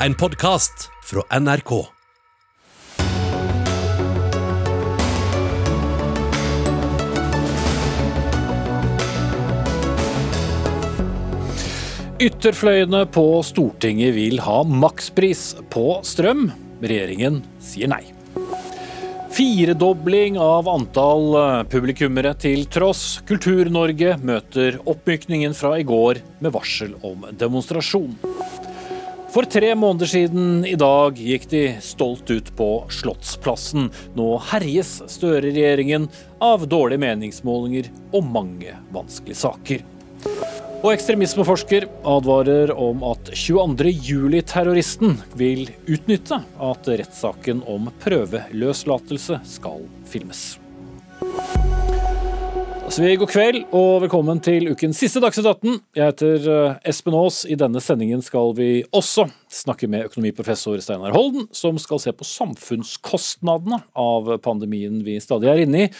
En podkast fra NRK. Ytterfløyene på Stortinget vil ha makspris på strøm. Regjeringen sier nei. Firedobling av antall eh, publikummere til tross. Kultur-Norge møter oppmykningen fra i går med varsel om demonstrasjon. For tre måneder siden i dag gikk de stolt ut på Slottsplassen. Nå herjes Støre-regjeringen av dårlige meningsmålinger og mange vanskelige saker. Og ekstremismeforsker advarer om at 22. juli-terroristen vil utnytte at rettssaken om prøveløslatelse skal filmes. Så vi God kveld og velkommen til ukens siste Dagsnytt 18. Jeg heter eh, Espen Aas. I denne sendingen skal vi også snakke med økonomiprofessor Steinar Holden, som skal se på samfunnskostnadene av pandemien vi stadig er inne i,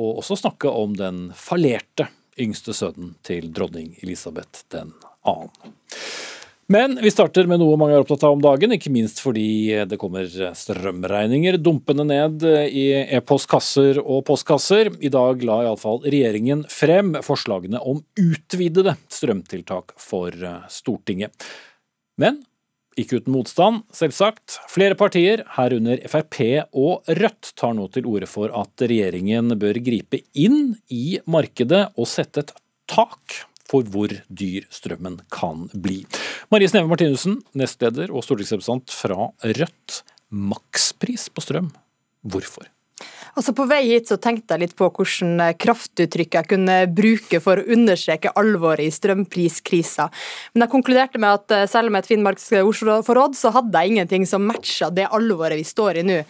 og også snakke om den fallerte yngste sønnen til dronning Elisabeth 2. Men vi starter med noe mange er opptatt av om dagen, ikke minst fordi det kommer strømregninger dumpende ned i e-postkasser og postkasser. I dag la iallfall regjeringen frem forslagene om utvidede strømtiltak for Stortinget. Men ikke uten motstand, selvsagt. Flere partier, herunder Frp og Rødt, tar nå til orde for at regjeringen bør gripe inn i markedet og sette et tak for hvor dyr strømmen kan bli. Marie Sneve Martinussen, nestleder og stortingsrepresentant fra Rødt. Makspris på strøm, hvorfor? Altså På vei hit så tenkte jeg litt på hvordan eh, kraftuttrykk jeg kunne bruke for å understreke alvoret i strømpriskrisa. Men jeg konkluderte med at eh, selv med et finnmarksk ordforråd, så hadde jeg ingenting som matcha det alvoret vi står i nå.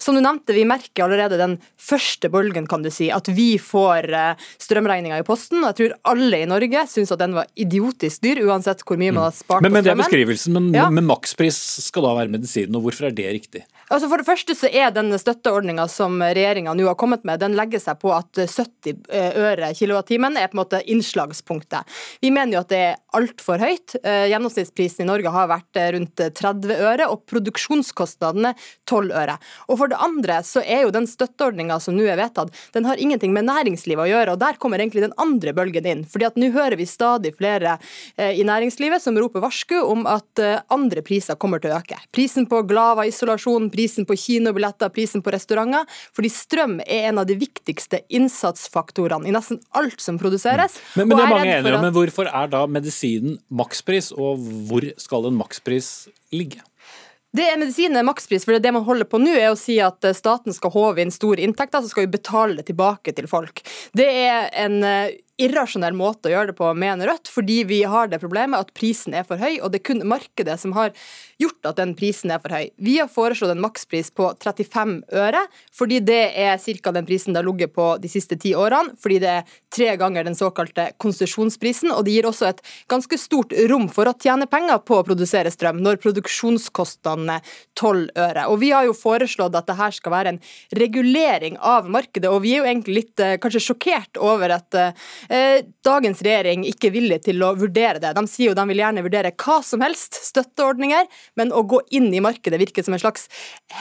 Som du nevnte, vi merker allerede den første bølgen, kan du si, at vi får eh, strømregninga i posten. og Jeg tror alle i Norge syns at den var idiotisk dyr, uansett hvor mye man har spart men, men, på strømmen. Men det er beskrivelsen, men, ja. men makspris skal da være medisinen, og hvorfor er det riktig? Altså For det første så er den støtteordninga som regjeringa nå har kommet med, den legger seg på at 70 eh, øre kilowattimen er på en måte innslagspunktet. Vi mener jo at det er altfor høyt. Eh, gjennomsnittsprisen i Norge har vært rundt 30 øre, og produksjonskostnadene 12 øre. Og for det andre så er jo den støtteordninga som nå er vedtatt, den har ingenting med næringslivet å gjøre, og der kommer egentlig den andre bølgen inn. fordi at nå hører vi stadig flere i næringslivet som roper varsku om at andre priser kommer til å øke. Prisen på Glava isolasjon, prisen på kinobilletter, prisen på restauranter. Fordi strøm er en av de viktigste innsatsfaktorene i nesten alt som produseres. Mm. Men, men det er mange enige om, men hvorfor er da medisinen makspris, og hvor skal en makspris ligge? Det er medisinen makspris, for det man holder på nå er å si at staten skal håve inn store inntekter, så skal vi betale det tilbake til folk. Det er en irrasjonell måte å gjøre det på, mener Rødt, fordi vi har det problemet at prisen er for høy, og det er kun markedet som har gjort at den prisen er for høy. Vi har foreslått en makspris på 35 øre, fordi det er ca. den prisen det har ligget på de siste ti årene, fordi det er tre ganger den såkalte konsesjonsprisen, og det gir også et ganske stort rom for å tjene penger på å produsere strøm, når produksjonskostnadene er 12 øre. Og vi har jo foreslått at dette skal være en regulering av markedet, og vi er jo egentlig litt kanskje sjokkert over at Eh, dagens regjering ikke villig til å vurdere det. De sier jo de vil gjerne vurdere hva som helst, støtteordninger, men å gå inn i markedet virker som en slags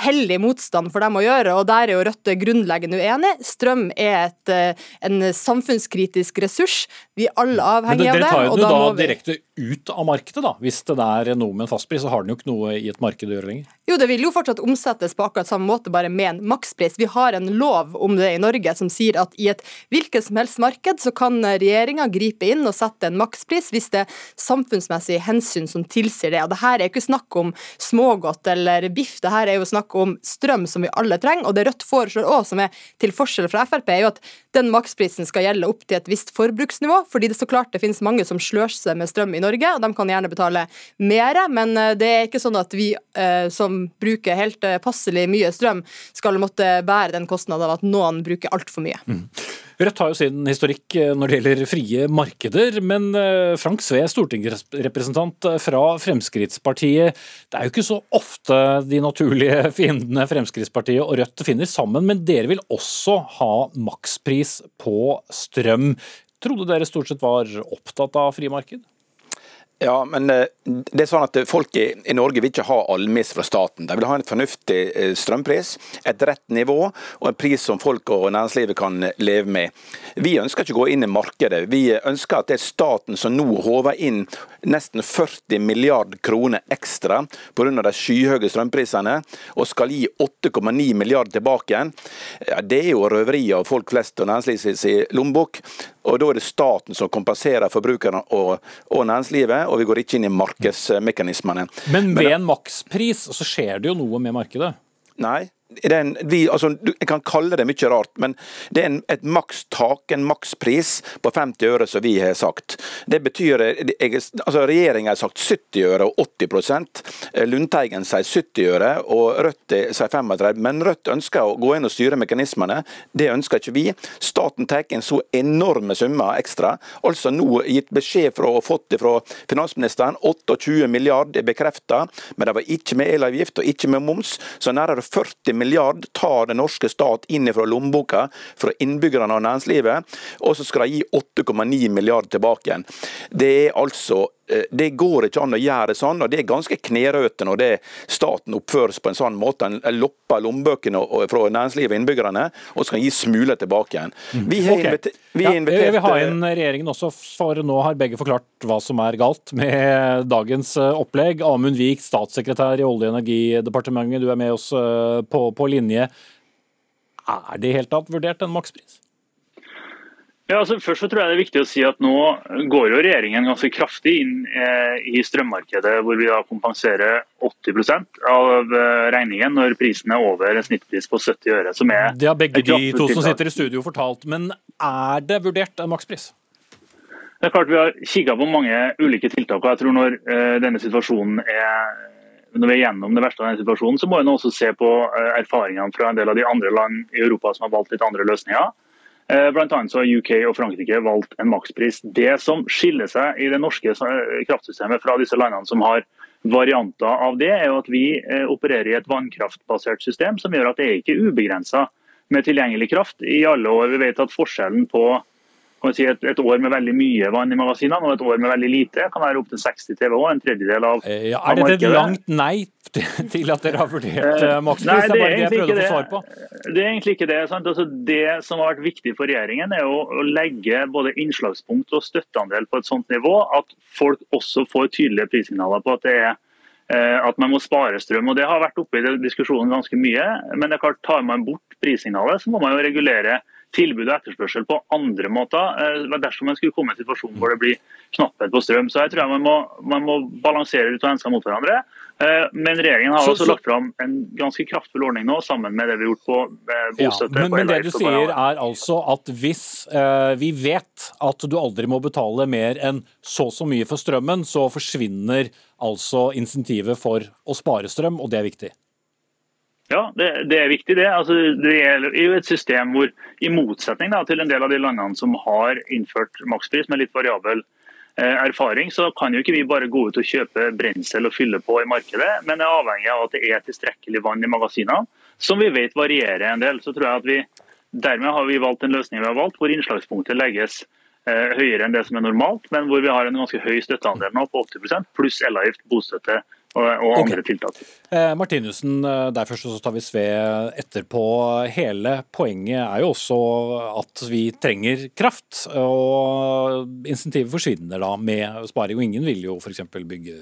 hellig motstand for dem å gjøre, og der er jo Rødt grunnleggende uenig. Strøm er et, eh, en samfunnskritisk ressurs. Vi er alle avhengige av det. Dere tar jo da, da direkte ut av markedet, da. Hvis det er noe med en fastpris, så har den jo ikke noe i et marked å gjøre lenger. Jo, det vil jo fortsatt omsettes på akkurat samme måte, bare med en makspris. Vi har en lov om det i Norge som sier at i et hvilket som helst marked så kan regjeringa gripe inn og sette en makspris hvis det er samfunnsmessige hensyn som tilsier det. Og det her er ikke snakk om smågodt eller biff, det her er jo snakk om strøm som vi alle trenger. Og det Rødt foreslår òg, som er til forskjell fra Frp, er jo at den maksprisen skal gjelde opp til et visst forbruksnivå, fordi det så klart det finnes mange som sløser med strøm i Norge, og de kan gjerne betale mer, men det er ikke sånn at vi eh, som bruker helt passelig mye strøm, skal måtte bære den kostnaden av at noen bruker altfor mye. Mm. Rødt har jo sin historikk når det gjelder frie markeder, men Frank Sve, stortingsrepresentant fra Fremskrittspartiet. Det er jo ikke så ofte de naturlige fiendene Fremskrittspartiet og Rødt finner sammen, men dere vil også ha makspris på strøm. Trodde dere stort sett var opptatt av frie marked? Ja, men eh, det er sånn at Folk i, i Norge vil ikke ha almis fra staten. De vil ha en fornuftig eh, strømpris, et rett nivå og en pris som folk og næringslivet kan leve med. Vi ønsker ikke å gå inn i markedet. Vi ønsker at det er staten som nå håver inn nesten 40 milliard kroner ekstra pga. de skyhøye strømprisene, og skal gi 8,9 milliard tilbake igjen. Det er jo røveri av folk flest og næringslivets lommebok. Og Da er det staten som kompenserer forbrukerne og, og næringslivet og vi går ikke inn i markedsmekanismene. Men ved en makspris så skjer det jo noe med markedet? Nei, en, vi, altså, jeg kan kalle det mye rart, men det er en, et makstak, en makspris på 50 øre, som vi har sagt. Det betyr jeg, altså Regjeringa har sagt 70 øre og 80% Lundteigen sier 70 øre, og Rødt sier 35 Men Rødt ønsker å gå inn og styre mekanismene. Det ønsker ikke vi. Staten tar inn så enorme summer ekstra. Altså nå gitt beskjed fra, og fått fra finansministeren. 28 milliard er bekrefta, men det var ikke med elavgift og ikke med moms. Så nærmere 40 milliarder milliard tar den norske stat inn fra lommeboka fra innbyggerne og næringslivet, og så skal de gi 8,9 milliard tilbake igjen. Det er altså det går ikke an å gjøre det sånn, og det er ganske knerøte når det staten oppføres på en sånn måte. En lopper lommebøkene fra næringslivet og innbyggerne og skal gi smuler tilbake igjen. Mm. Vi har okay. vi ja, invitert... Vi har inn regjeringen også, for nå har begge forklart hva som er galt med dagens eh, opplegg. Amund Vik, statssekretær i Olje- og energidepartementet, du er med oss eh, på, på linje. Er det i hele tatt vurdert en makspris? Ja, altså først så tror jeg det er viktig å si at Nå går jo regjeringen ganske kraftig inn eh, i strømmarkedet, hvor vi da kompenserer 80 av eh, regningen når prisen er over en snittpris på 70 øre. som er Det har begge de to som sitter i studio fortalt, men er det vurdert en makspris? Det er klart Vi har kikka på mange ulike tiltak. og jeg tror Når eh, denne situasjonen er når vi er gjennom det verste av denne situasjonen, så må vi nå også se på erfaringene fra en del av de andre land i Europa som har valgt litt andre løsninger. Eh, blant så har UK og Frankrike valgt en makspris. Det som skiller seg i det norske kraftsystemet fra disse landene som har varianter av det, er jo at vi eh, opererer i et vannkraftbasert system som gjør at det er ikke ubegrensa med tilgjengelig kraft i alle år. Vi vet at forskjellen på si, et, et, år med veldig mye vann i magasinene og et år med veldig lite kan være opptil 60 TWh, en tredjedel av, eh, ja, Er dette et langt nei til at dere har vurdert uh, makspris? Nei, det er, det på. Det er egentlig ikke det. Altså, det som har vært viktig for regjeringen, er å, å legge både innslagspunkt og støtteandel på et sånt nivå at folk også får tydelige prissignaler på at det er at man må spare strøm. og Det har vært oppe i diskusjonen ganske mye. Men det er klart, tar man bort prissignalet, så må man jo regulere tilbud og etterspørsel på andre måter eh, dersom man skulle komme i en situasjon hvor det blir knapphet på strøm. Så jeg tror jeg man må, man må balansere litt og hensene mot hverandre. Eh, men regjeringen har så, også lagt fram en ganske kraftfull ordning nå, sammen med det vi har gjort på eh, bostøtte. Ja, men, men det du sier er altså at hvis eh, vi vet at du aldri må betale mer enn så så mye for strømmen, så forsvinner altså insentivet for å spare strøm, og det er viktig? Ja, det, det, er viktig. Det altså, Det er jo et system hvor, i motsetning da, til en del av de landene som har innført makspris med litt variabel eh, erfaring, så kan jo ikke vi bare gå ut og kjøpe brensel og fylle på i markedet, men er avhengig av at det er tilstrekkelig vann i magasinene, som vi vet varierer en del. Så tror jeg at vi, Dermed har vi valgt en løsning vi har valgt, hvor innslagspunktet legges eh, høyere enn det som er normalt, men hvor vi har en ganske høy støtteandel nå på 80% pluss elavgift, bostøtte og, og andre okay. tiltak. Eh, Martinussen, eh, der først så tar vi Sve etterpå. Hele poenget er jo også at vi trenger kraft. Og insentivet forsvinner da med sparing. Og ingen vil jo f.eks. bygge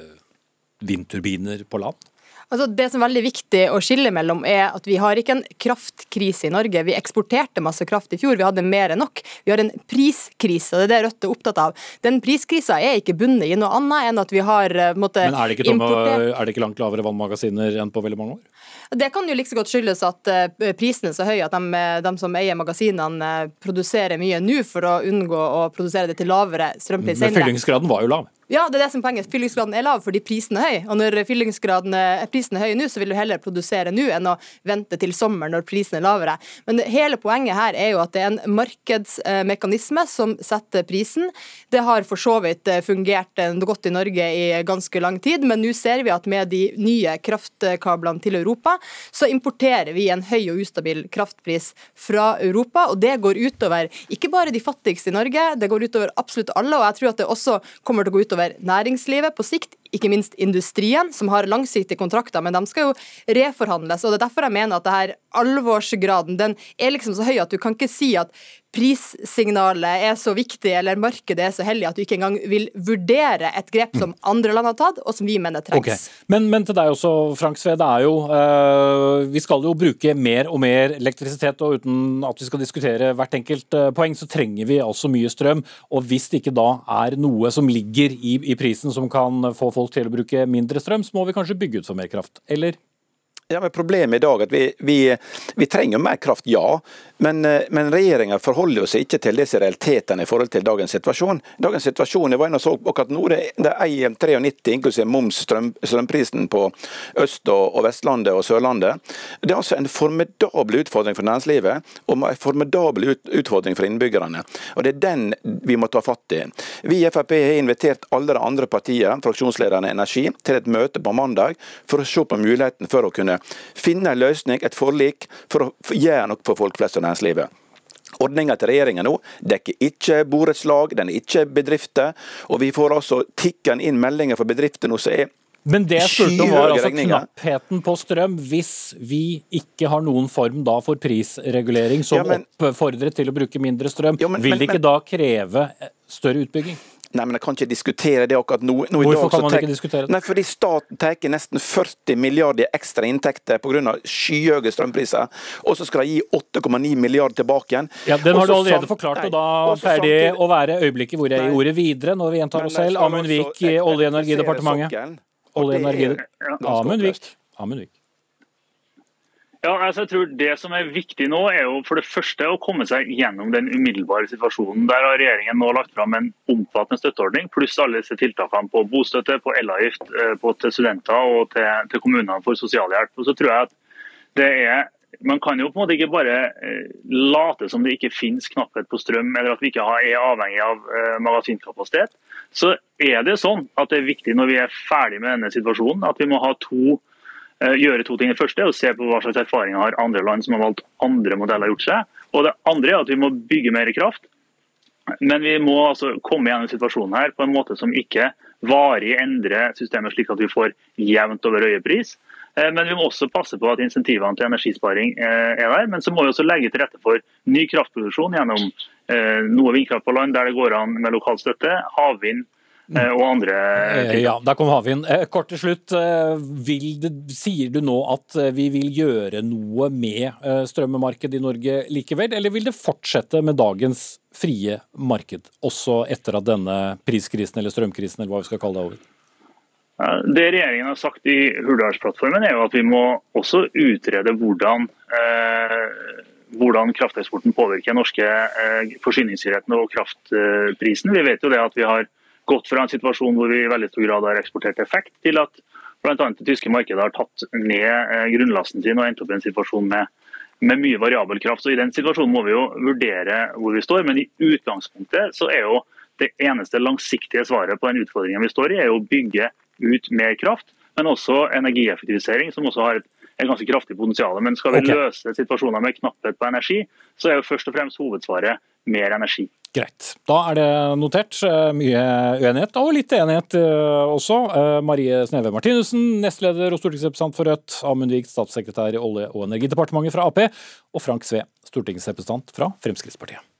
vindturbiner på land. Altså det som er veldig viktig å skille mellom, er at vi har ikke en kraftkrise i Norge. Vi eksporterte masse kraft i fjor, vi hadde mer enn nok. Vi har en priskrise, og det er det Rødt er opptatt av. Den priskrisa er ikke bundet i noe annet enn at vi har eh, måtte, Men er det, ikke, importert... er det ikke langt lavere vannmagasiner enn på veldig mange år? Det kan jo like så godt skyldes at uh, prisene er så høye at de, de, som eier magasinene, produserer mye nå for å unngå å produsere det til lavere strømpris senere. Men fyllingsgraden var jo lav? Ja, det er det som er poenget. Fyllingsgraden er lav fordi prisen er høy. Og når fyllingsgraden er, prisen er høy nå, så vil du heller produsere nå enn å vente til sommeren når prisen er lavere. Men hele poenget her er jo at det er en markedsmekanisme som setter prisen. Det har for så vidt eh, fungert eh, godt i Norge i ganske lang tid, men nå ser vi at med de nye kraftkablene til Europa, så importerer vi en høy og ustabil kraftpris fra Europa. Og det går utover ikke bare de fattigste i Norge, det går utover absolutt alle. Og jeg tror at det også kommer til å gå utover utover næringslivet på sikt, ikke minst industrien, som har langsiktige kontrakter, men de skal jo reforhandles. og Det er derfor jeg mener at det her alvorsgraden den er liksom så høy at du kan ikke si at prissignalet er så viktig eller markedet er så hellig at du ikke engang vil vurdere et grep som andre land har tatt, og som vi mener trengs. Okay. Men, men, til deg også, Frank Sve. Det er jo, øh, vi skal jo bruke mer og mer elektrisitet, og uten at vi skal diskutere hvert enkelt øh, poeng, så trenger vi altså mye strøm. Og hvis det ikke da er noe som ligger i, i prisen som kan få folk til å bruke mindre strøm, så må vi kanskje bygge ut for mer kraft, eller? Ja, men Problemet i dag er at vi, vi, vi trenger mer kraft, ja. Men, eh, men regjeringa forholder seg ikke til disse realitetene i forhold til dagens situasjon. Dagens situasjon, jeg var inne og så akkurat nå, det er 93 inklusiv moms strøm, strømprisen på Øst- og, og, Vestlandet og Sørlandet. Det er altså en formidabel utfordring for næringslivet og en formidabel ut, utfordring for innbyggerne. Og Det er den vi må ta fatt i. Vi i Frp har invitert alle de andre partiene, fraksjonslederne Energi, til et møte på mandag for å se på muligheten for å kunne finne en løsning, et forlik, for å gjøre noe for folk flest og næringslivet. Ordninga til regjeringa nå dekker ikke borettslag, den er ikke bedrifter. Og vi får altså tikkende inn meldinger fra bedrifter nå som er men det jeg spurte om var altså knappheten på strøm, hvis vi ikke har noen form da for prisregulering som ja, men, oppfordrer til å bruke mindre strøm, ja, men, vil det ikke men, da kreve større utbygging? Nei, men Jeg kan ikke diskutere det akkurat nå. nå Hvorfor kan man ikke diskutere det? Nei, Fordi staten tar nesten 40 milliarder ekstra inntekter pga. skyhøye strømpriser. Og så skal de gi 8,9 milliarder tilbake igjen. Ja, Den har du allerede forklart, og da pleier det å være øyeblikket hvor jeg gir ordet videre, når vi gjentar oss selv. Amund Vik Olje- og energidepartementet. Olje- og energidepartementet. Amund Vik. Ja, altså jeg tror Det som er viktig nå, er jo for det første å komme seg gjennom den umiddelbare situasjonen. Der har regjeringen nå lagt fram en omfattende støtteordning, pluss alle disse tiltakene på bostøtte, på elavgift, eh, på til studenter og til, til kommunene for sosialhjelp. Og så tror jeg at det er man kan jo på en måte ikke bare eh, late som det ikke finnes knapphet på strøm, eller at vi ikke er avhengig av eh, magasinkapasitet. Så er det sånn at det er viktig når vi er ferdig med denne situasjonen, at vi må ha to gjøre to ting. Det første er å se på hva slags erfaringer har andre land som har valgt andre modeller gjort seg. Og Det andre er at vi må bygge mer kraft. Men vi må altså komme gjennom situasjonen her på en måte som ikke varig endrer systemet slik at vi får jevnt over høye pris. men vi må også passe på at insentivene til energisparing eh, er der. Men så må vi også legge til rette for ny kraftproduksjon gjennom noe vindkraft på land der det går an med lokal støtte, havvind Eh, og andre eh, ting. Ja, Der kom havvind. Eh, kort til slutt. Det, sier du nå at vi vil gjøre noe med strømmarkedet i Norge likevel, eller vil det fortsette med dagens frie marked, også etter at denne priskrisen eller strømkrisen eller hva vi skal kalle det over? Det regjeringen har sagt i Hurdalsplattformen er jo at vi må også utrede hvordan, eh, hvordan krafteksporten påvirker norske eh, forsyningssikkerheten og kraftprisen. Vi vet jo det at vi har gått fra en situasjon hvor vi i veldig stor grad har eksportert effekt, til at bl.a. det tyske markedet har tatt ned eh, grunnlasten sin og endt opp i en situasjon med, med mye variabel kraft. Så I den situasjonen må vi jo vurdere hvor vi står, men i utgangspunktet så er jo det eneste langsiktige svaret på den utfordringen vi står i, er å bygge ut mer kraft, men også energieffektivisering, som også har et, et ganske kraftig potensial. Men skal vi okay. løse situasjoner med knapphet på energi, så er jo først og fremst hovedsvaret mer energi. Greit. Da er det notert. Eh, mye uenighet, og litt enighet eh, også. Eh, Marie Sneve Martinussen, nestleder og stortingsrepresentant for Rødt. Amund Vik, statssekretær i Olje- og energidepartementet fra Ap. Og Frank Sve, stortingsrepresentant fra Fremskrittspartiet.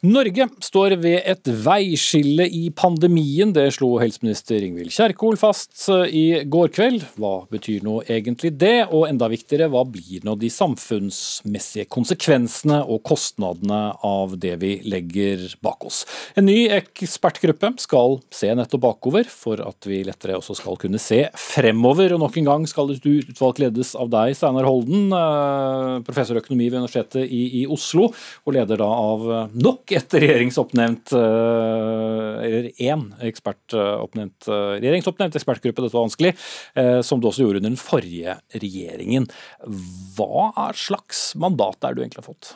Norge står ved et veiskille i pandemien. Det slo helseminister Ingvild Kjerkol fast eh, i går kveld. Hva betyr nå egentlig det, og enda viktigere, hva blir nå de samfunnsmessige konsekvensene og kostnadene av det vi legger bak oss? En ny ekspertgruppe skal se nettopp bakover, for at vi lettere også skal kunne se fremover. Og nok en gang skal et utvalg ledes av deg, Steinar Holden, eh, professor økonomi ved Universitetet i, Oslo, og leder da av nok et regjeringsoppnevnt eh, Eller én ekspertoppnevnt eh, regjeringsoppnevnt ekspertgruppe, dette var vanskelig, eh, som du også gjorde under den forrige regjeringen. Hva slags mandat er du egentlig har fått?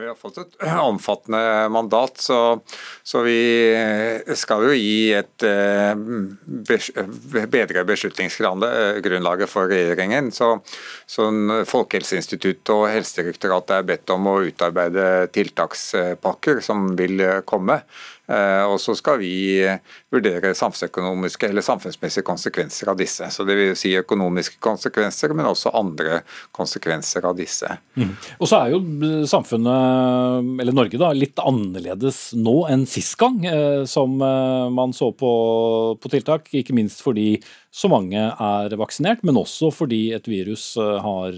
Vi har fått et omfattende mandat, så, så vi skal jo gi et bedre beslutningsgrunnlaget for regjeringen. Så, så Folkehelseinstituttet og Helsedirektoratet er bedt om å utarbeide tiltakspakker som vil komme. Eh, og så skal vi vurdere samfunnsøkonomiske eller samfunnsmessige konsekvenser av disse. Så det vil si økonomiske konsekvenser, men også andre konsekvenser av disse. Mm. Og så er jo samfunnet, eller Norge, da, litt annerledes nå enn sist gang eh, som eh, man så på, på tiltak. Ikke minst fordi så mange er vaksinert, men også fordi et virus har,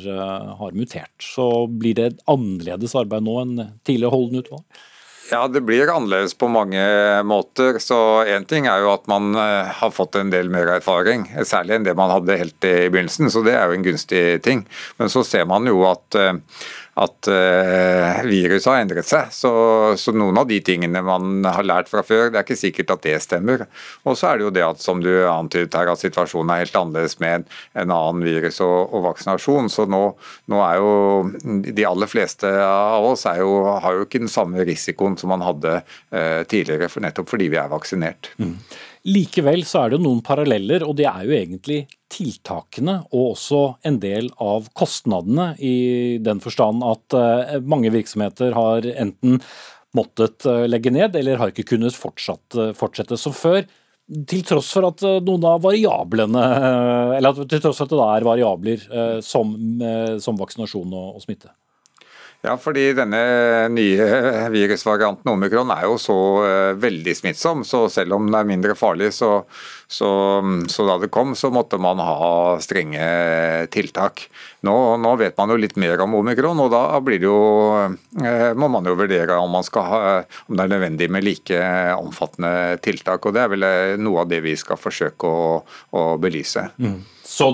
har mutert. Så blir det et annerledes arbeid nå enn tidligere holdende utvalg? Ja, Det blir annerledes på mange måter. så Én ting er jo at man eh, har fått en del mer erfaring, særlig enn det man hadde helt i begynnelsen. så Det er jo en gunstig ting. Men så ser man jo at eh, at uh, viruset har endret seg. Så, så, noen av de tingene man har lært fra før, det er ikke sikkert at det stemmer. Og så er det jo det at som du antydet her, at situasjonen er helt annerledes med en, en annen virus og, og, vaksinasjon. Så nå, nå, er jo de aller fleste av oss jo, har jo ikke den samme risikoen som man hadde uh, tidligere, for nettopp fordi vi er vaksinert. Mm. Likevel så er det noen paralleller, og det er jo egentlig tiltakene og også en del av kostnadene, i den forstand at eh, mange virksomheter har enten måttet eh, legge ned eller har ikke kunnet fortsatt, eh, fortsette som før. Til tross for at noen av variablene Eller til tross for at det da er variabler som, som vaksinasjon og, og smitte. Ja, fordi denne nye virusvarianten omikron er jo så uh, veldig smittsom, så selv om den er mindre farlig, så, så, så, da det kom, så måtte man ha strenge tiltak. Nå, nå, vet man jo litt mer om omikron, og da jo, uh, må man jo vurdere om, ha, om, det er nødvendig med like omfattende tiltak. og Det er vel eh, noe av det vi skal forsøke å, å belyse. Mm. Så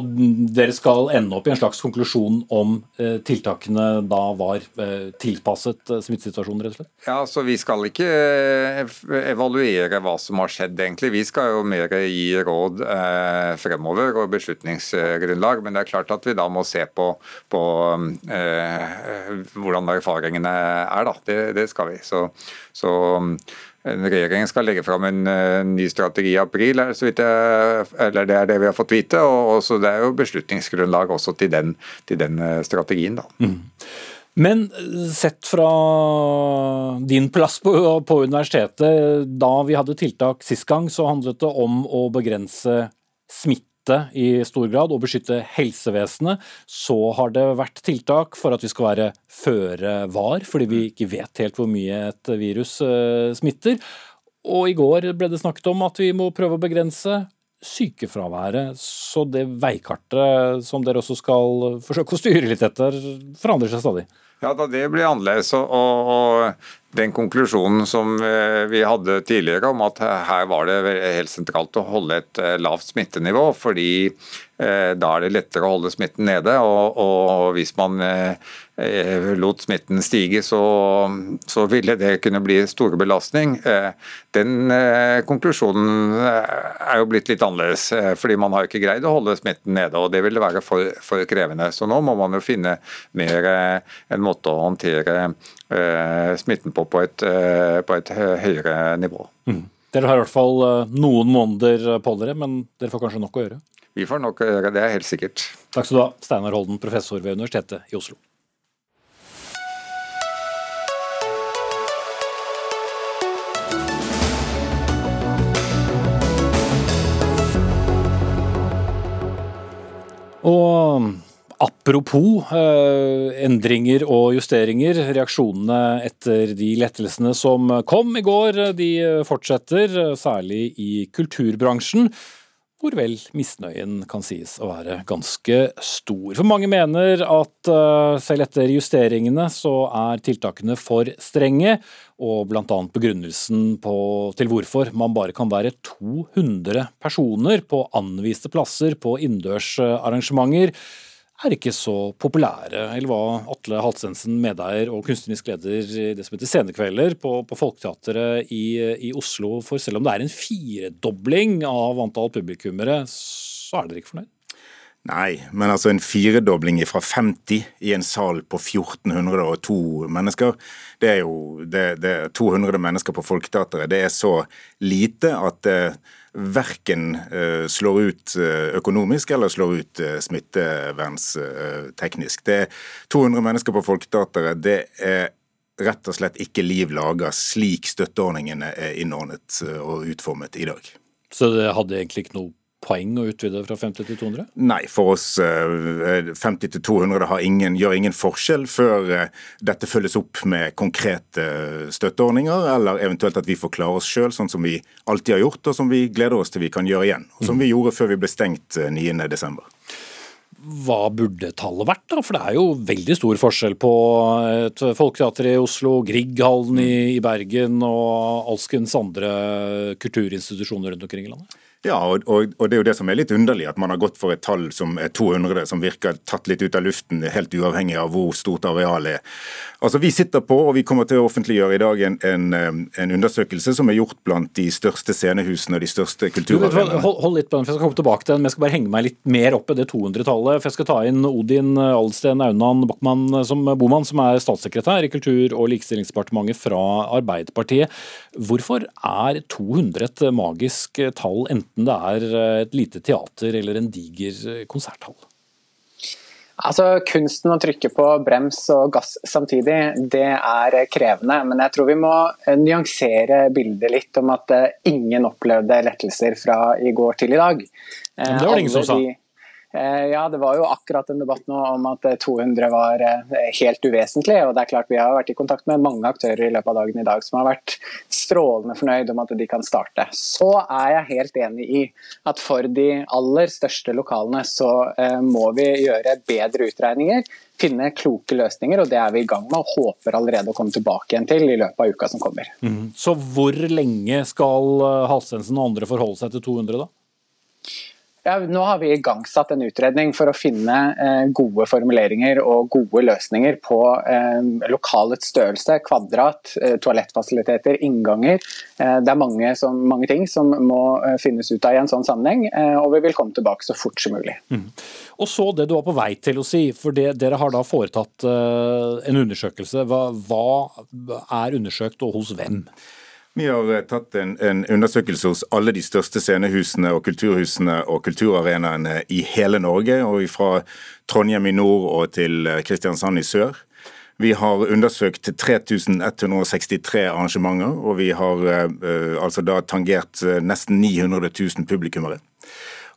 dere skal ende opp i en slags konklusjon om eh, tiltakene da var eh, tilpasset eh, smittesituasjonen, rett og slett? Ja, så Vi skal ikke eh, evaluere hva som har skjedd, egentlig. Vi skal jo mer gi råd eh, fremover og beslutningsgrunnlag. Men det er klart at vi da må se på, på eh, hvordan erfaringene er. da. Det, det skal vi. Så, så Regjeringen skal legge fram en uh, ny strategi i april, så vidt jeg, eller det er det vi har fått vite. og, og så Det er jo beslutningsgrunnlag også til den, til den uh, strategien. da. Mm. Men eh, sett fra din plass på, på, universitetet, da vi hadde tiltak sist gang, så handlet det om å begrense smitte i stor grad, og beskytte helsevesenet. Så har det vært tiltak for at vi skal være føre var, fordi vi ikke vet helt hvor mye et virus eh, smitter. Og i går ble det snakket om at vi må prøve å begrense sykefraværet. Så det veikartet som dere også skal forsøke å styre litt etter, forandrer seg stadig. Ja, det blir annerledes. Og, og, den konklusjonen som eh, vi hadde tidligere om at her var det helt sentralt å holde et eh, lavt smittenivå, fordi eh, da er det lettere å holde smitten nede. Og, og hvis man lot smitten stige, så, så, ville det kunne bli store belastning. Den konklusjonen er jo blitt litt annerledes, fordi man har ikke greid å holde smitten nede. og Det ville være for, for krevende. Så nå må man jo finne mer en måte å håndtere smitten på på et, eh, på et høyere nivå. Mm. Dere har i hvert fall eh, noen måneder på dere, men dere får kanskje nok å gjøre? Vi får nok å gjøre, det er helt sikkert. Takk skal du ha, Steinar Holden, professor ved Universitetet i Oslo. Og Apropos eh, endringer og justeringer. Reaksjonene etter de lettelsene som kom i går, de fortsetter, særlig i kulturbransjen. Hvor vel misnøyen kan sies å være ganske stor. For mange mener at uh, selv etter justeringene så er tiltakene for strenge, og bl.a. begrunnelsen på, til hvorfor man bare kan være 200 personer på anviste plasser på innendørsarrangementer er ikke så populære, eller hva Atle Halsensen, medeier og kunstnerisk leder i det som heter Scenekvelder på, på Folketeatret i, i, Oslo. For selv om det er en firedobling av antall publikummere, så er dere ikke fornøyd? Nei, men altså en firedobling fra 50 i en sal på 1402 mennesker, det er jo det, det er 200 mennesker på Folketeatret. Det er så lite at det verken uh, slår ut uh, økonomisk eller slår ut smittevernsteknisk. Det er 200 mennesker på Folketeatret. Det er rett og slett ikke liv laga slik støtteordningene er innordnet og utformet i dag. Så det hadde egentlig ikke noe poeng å utvide fra 50 til 200? Nei, for oss 50 eh, til 200 ingen, gjør ingen forskjell før eh, dette følges opp med konkrete støtteordninger, eller eventuelt at vi får klare oss sjøl, sånn som vi alltid har gjort, og som vi gleder oss til vi kan gjøre igjen. Og som vi gjorde før vi ble stengt 9.12. Eh, hva burde tallet vært, da? For det er jo veldig stor forskjell på et folketeater i Oslo, Grieghallen i Bergen og alskens andre kulturinstitusjoner rundt omkring i landet? Ja, og, og, og, det er jo det som er litt underlig, at man har gått for et tall som er 200, som virker tatt litt ut av luften, helt uavhengig av hvor stort arealet er. Altså, Vi sitter på, og vi kommer til å offentliggjøre i dag en, en, en undersøkelse som er gjort blant de største scenehusene og de største kulturarenaene. Hold, hold, litt på den, for jeg skal komme tilbake til den, men jeg skal bare henge meg litt mer opp i det 200-tallet. for Jeg skal ta inn Odin Alsten Aunan Bachmann som Boman, som er statssekretær i Kultur- og likestillingsdepartementet fra Arbeiderpartiet. Hvorfor er 200 et magisk tall, enten enten det er eh, et lite teater eller en diger eh, konserthall? Altså, Kunsten å trykke på brems og gass samtidig, det er krevende. Men jeg tror vi må eh, nyansere bildet litt om at ingen opplevde lettelser fra i går til i dag. Men det var det ingen som sa. De, Eh, ja, det var jo akkurat en debatt nå om at 200 eh, var eh, helt uvesentlig. og det er klart Vi har vært i kontakt med mange aktører i løpet av dagen i dag som har vært strålende fornøyd om at de kan starte. Så er jeg helt enig i at for de aller største lokalene så må vi gjøre bedre utregninger. Finne kloke løsninger, og det er vi i gang med og håper allerede å komme tilbake igjen til i løpet av uka som kommer. Mm. Så hvor lenge skal Halstensen og andre forholde seg til 200, da? Ja, nå har vi igangsatt en utredning for å finne eh, gode formuleringer og gode løsninger på eh, lokalets størrelse, kvadrat, eh, toalettfasiliteter, innganger. Eh, det er mange, som, mange, ting som må eh, finnes ut av i en sånn sammenheng, eh, og vi vil komme tilbake så fort som mulig. Mm. Og så det du var på vei til å si, for det, dere har da foretatt en undersøkelse. Hva, hva er undersøkt og hos hvem? Vi har eh, tatt en, en, undersøkelse hos alle de største scenehusene og kulturhusene og kulturarenaene i hele Norge, og fra Trondheim i nord og til eh, Kristiansand i sør. Vi har undersøkt 3163 arrangementer, og vi har eh, altså da tangert nesten 900 000 publikummere.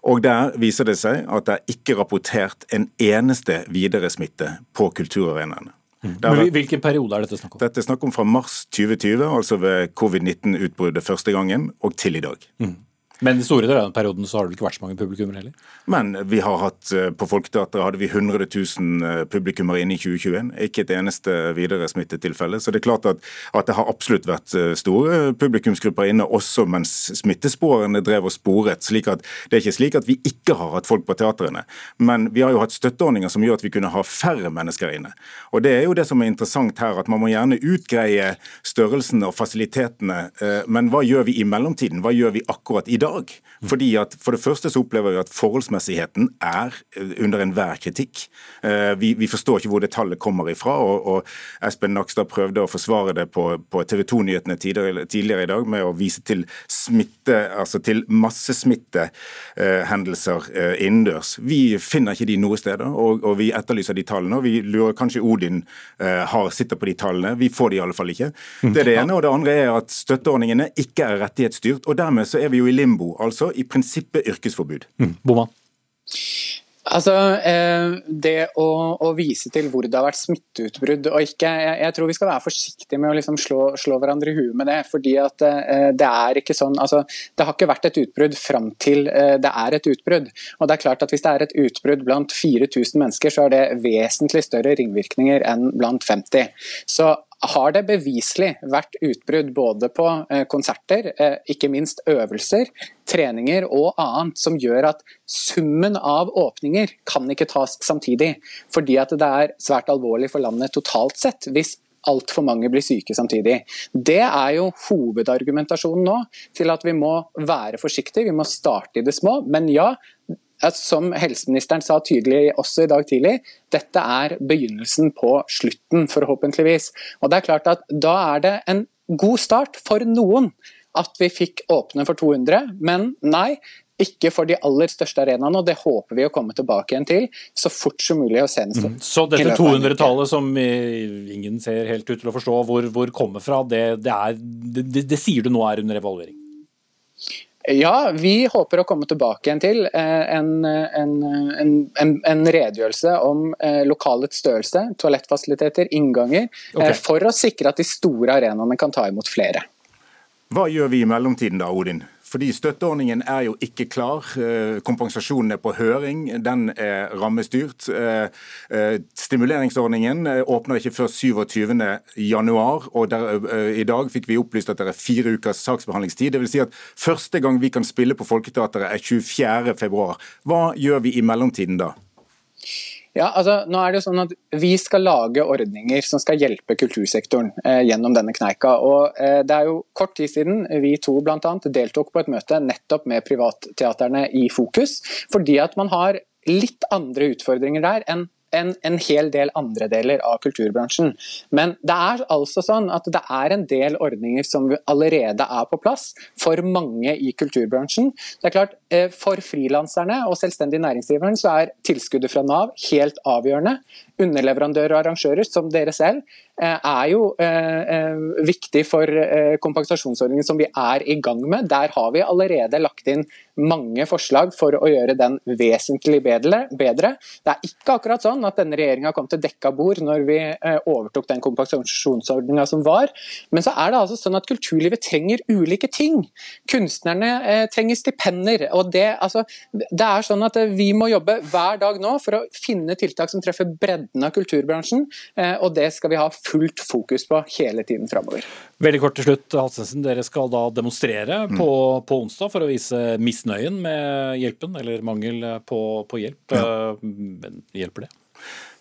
Og Der viser det seg at det er ikke rapportert en eneste videre smitte på kulturarenaene. Men Hvilken periode er dette snakk om? Dette er snakk om fra mars 2020, altså ved covid-19-utbruddet første gangen, og til i dag. Mm. Men i store deler av den perioden så har det ikke vært så mange publikummere heller? Men vi har hatt, eh, på Folketeatret hadde vi 100 000 eh, publikummere inne i 2021. Ikke et eneste videre smittetilfelle. Så det er klart at, at, det har absolutt vært eh, store publikumsgrupper inne, også mens smittesporene drev og sporet. slik at Det er ikke slik at vi ikke har hatt folk på teatrene. Men vi har jo hatt støtteordninger som gjør at vi kunne ha færre mennesker inne. Og det er jo det som er interessant her, at man må gjerne utgreie størrelsen og fasilitetene. Men hva gjør vi i mellomtiden? Hva gjør vi akkurat i dag? Dag. Fordi at For det første så opplever vi at forholdsmessigheten er eh, under enhver kritikk. Eh, vi, vi, forstår ikke hvor det tallet kommer ifra. og, og Espen Nakstad prøvde å forsvare det på, på TV 2-nyhetene tidligere, i dag med å vise til smitte, altså til massesmittehendelser eh, innendørs. Vi finner ikke de noe steder, og, og, vi etterlyser de tallene. og Vi lurer kanskje Odin har, sitter på de tallene. Vi får de i alle fall ikke. Det er det ene. og Det andre er at støtteordningene ikke er rettighetsstyrt. og Dermed så er vi jo i limbo limbo, altså i prinsippet yrkesforbud. Mm. Bomma. Altså, eh, Det å, å, vise til hvor det har vært smitteutbrudd og ikke Jeg, jeg tror vi skal være forsiktige med å liksom slå, slå, hverandre i huet med det. fordi at eh, det er ikke sånn, altså, det har ikke vært et utbrudd fram til eh, det er et utbrudd. Og det er klart at Hvis det er et utbrudd blant 4000 mennesker, så er det vesentlig større ringvirkninger enn blant 50. Så har det beviselig vært utbrudd både på eh, konserter, eh, ikke minst øvelser, treninger og annet, som gjør at summen av åpninger kan ikke tas samtidig. Fordi at det er svært alvorlig for landet totalt sett hvis altfor mange blir syke samtidig. Det er jo hovedargumentasjonen nå til at vi må være forsiktige, vi må starte i det små. Men ja, som helseministeren sa tydelig også i dag tidlig, dette er begynnelsen på slutten, forhåpentligvis. Og det er klart at Da er det en god start for noen at vi fikk åpne for 200, men nei. Ikke for de aller største arenaene, og det håper vi å komme tilbake igjen til så fort som mulig. og senest mm. Så dette løpet av en uke. 200-tallet som ingen ser helt ut til å forstå hvor, hvor kommer fra, det, det, er, det, det sier du nå er under evaluering? Ja, vi håper å komme tilbake igjen til eh, en, en, en, en, en redegjørelse om eh, lokalets størrelse, toalettfasiliteter, innganger, Ok. eh, for å sikre at de store arenaene kan ta imot flere. Hva gjør vi i mellomtiden da, Odin? Fordi Støtteordningen er jo ikke klar. Eh, Kompensasjonen er på høring, den er rammestyrt. Eh, eh, Stimuleringsordningen åpner ikke før 27. januar, og der, i dag fikk vi opplyst at det er fire ukers saksbehandlingstid. Det vil si at første gang vi kan spille på Folketeatret er 24. februar. Hva gjør vi i mellomtiden da? Ja, altså, nå er det jo sånn at Vi skal lage ordninger som skal hjelpe kultursektoren eh, gjennom denne kneika. og eh, Det er jo kort tid siden vi to blant annet, deltok på et møte nettopp med privatteaterne i fokus. Fordi at man har litt andre utfordringer der enn en, en hel del andre deler av kulturbransjen. Men det er altså sånn at det er en del ordninger som allerede er på plass for mange i kulturbransjen. Det er klart, eh, For frilanserne og selvstendig næringsdriveren så er tilskuddet fra Nav helt avgjørende. Underleverandører og arrangører, som dere selv, er jo eh, eh, viktig for eh, kompensasjonsordningen som vi er i gang med. Der har vi allerede lagt inn mange forslag for å gjøre den vesentlig bedre. Det er ikke akkurat sånn at denne regjeringa kom til dekka bord når vi eh, overtok den kompensasjonsordninga som var. Men så er det altså sånn at kulturlivet trenger ulike ting. Kunstnerne eh, trenger stipender. og det, altså, det er sånn at eh, Vi må jobbe hver dag nå for å finne tiltak som treffer bredden av kulturbransjen. eh, og det skal vi ha fullt fokus på hele tiden framover. Veldig kort til slutt, Halsensen. Dere skal da demonstrere Mm. på, på onsdag for å vise misnøyen med hjelpen, eller mangel på, på hjelp. Ja. Men hjelper det?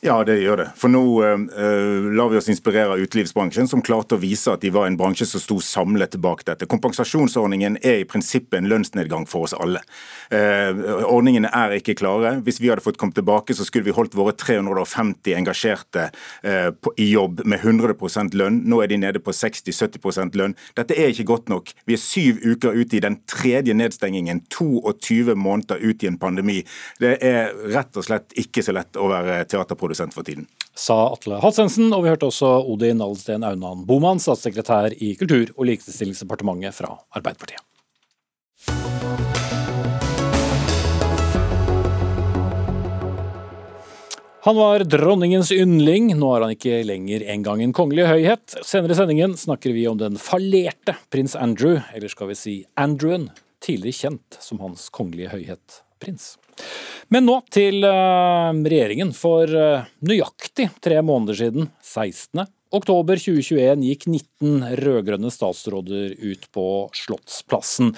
Ja, det gjør det. For nå uh, lar vi oss inspirere av utelivsbransjen, som klarte å vise at de var en bransje som sto samlet bak dette. Kompensasjonsordningen er i prinsippet en lønnsnedgang for oss alle. Uh, ordningene er ikke klare. Hvis vi hadde fått komme tilbake, så skulle vi holdt våre 350 engasjerte uh, på, i jobb med 100% lønn. Nå er de nede på 60-70% lønn. Dette er ikke godt nok. Vi er syv uker ute i den tredje nedstengingen. 22 måneder ut i en pandemi. Det er rett og slett ikke så lett å være teaterprodusent for tiden. Sa Atle Halsensen, og vi hørte også Odin Alsten Aunan Boman, statssekretær i Kultur- og likestillingsdepartementet fra Arbeiderpartiet. Han var dronningens yndling, nå er han ikke lenger engang en kongelig høyhet. Senere i sendingen snakker vi om den fallerte prins Andrew, eller skal vi si Andrewen, tidligere kjent som Hans kongelige høyhet prins. Men nå til eh, regjeringen. For eh, nøyaktig tre måneder siden, 16. oktober 2021, gikk 19 rød-grønne statsråder ut på Slottsplassen.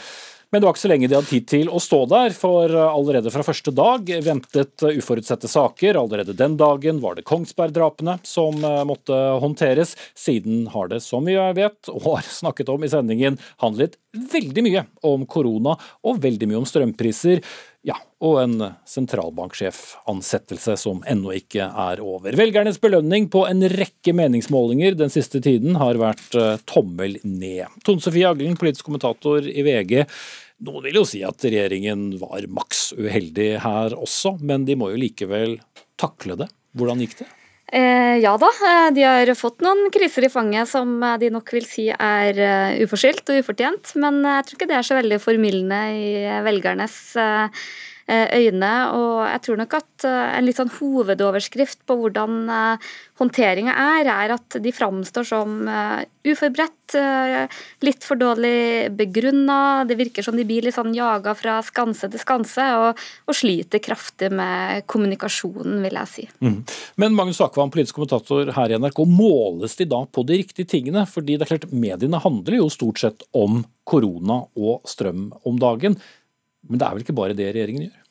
Men det var ikke så lenge de hadde tid til å stå der, for eh, allerede fra første dag ventet uforutsette saker. Allerede den dagen var det Kongsberg-drapene som måtte håndteres. Siden har det, som vi vet og har snakket om i sendingen, handlet veldig mye om korona og veldig mye om strømpriser. Ja, og en sentralbanksjefansettelse som ennå ikke er over. Velgernes belønning på en rekke meningsmålinger den siste tiden har vært eh, tommel ned. Tone Sofie Aglen, politisk kommentator i VG. Noen vil jo si at regjeringen var maks uheldig her også, men de må jo likevel takle det. Hvordan gikk det? Eh, ja da, eh, de har fått noen kriser i fanget som eh, de nok vil si er eh, uforskyldt og ufortjent. Men jeg tror ikke det er så veldig formildende i velgernes eh, øyne. Og jeg tror nok at eh, en litt sånn hovedoverskrift på hvordan eh, håndteringa er, er at de framstår som eh, uforberedt, eh, litt for dårlig begrunna. Det virker som de blir litt sånn jaga fra skanse til skanse, og, og sliter kraftig med kommunikasjonen, vil jeg si. Mm. Men Magnus Akvam, politisk kommentator her i NRK, måles de da på de riktige tingene? Fordi det er klart, mediene handler jo stort sett om korona og strøm om dagen. Men det er vel ikke bare det regjeringen gjør?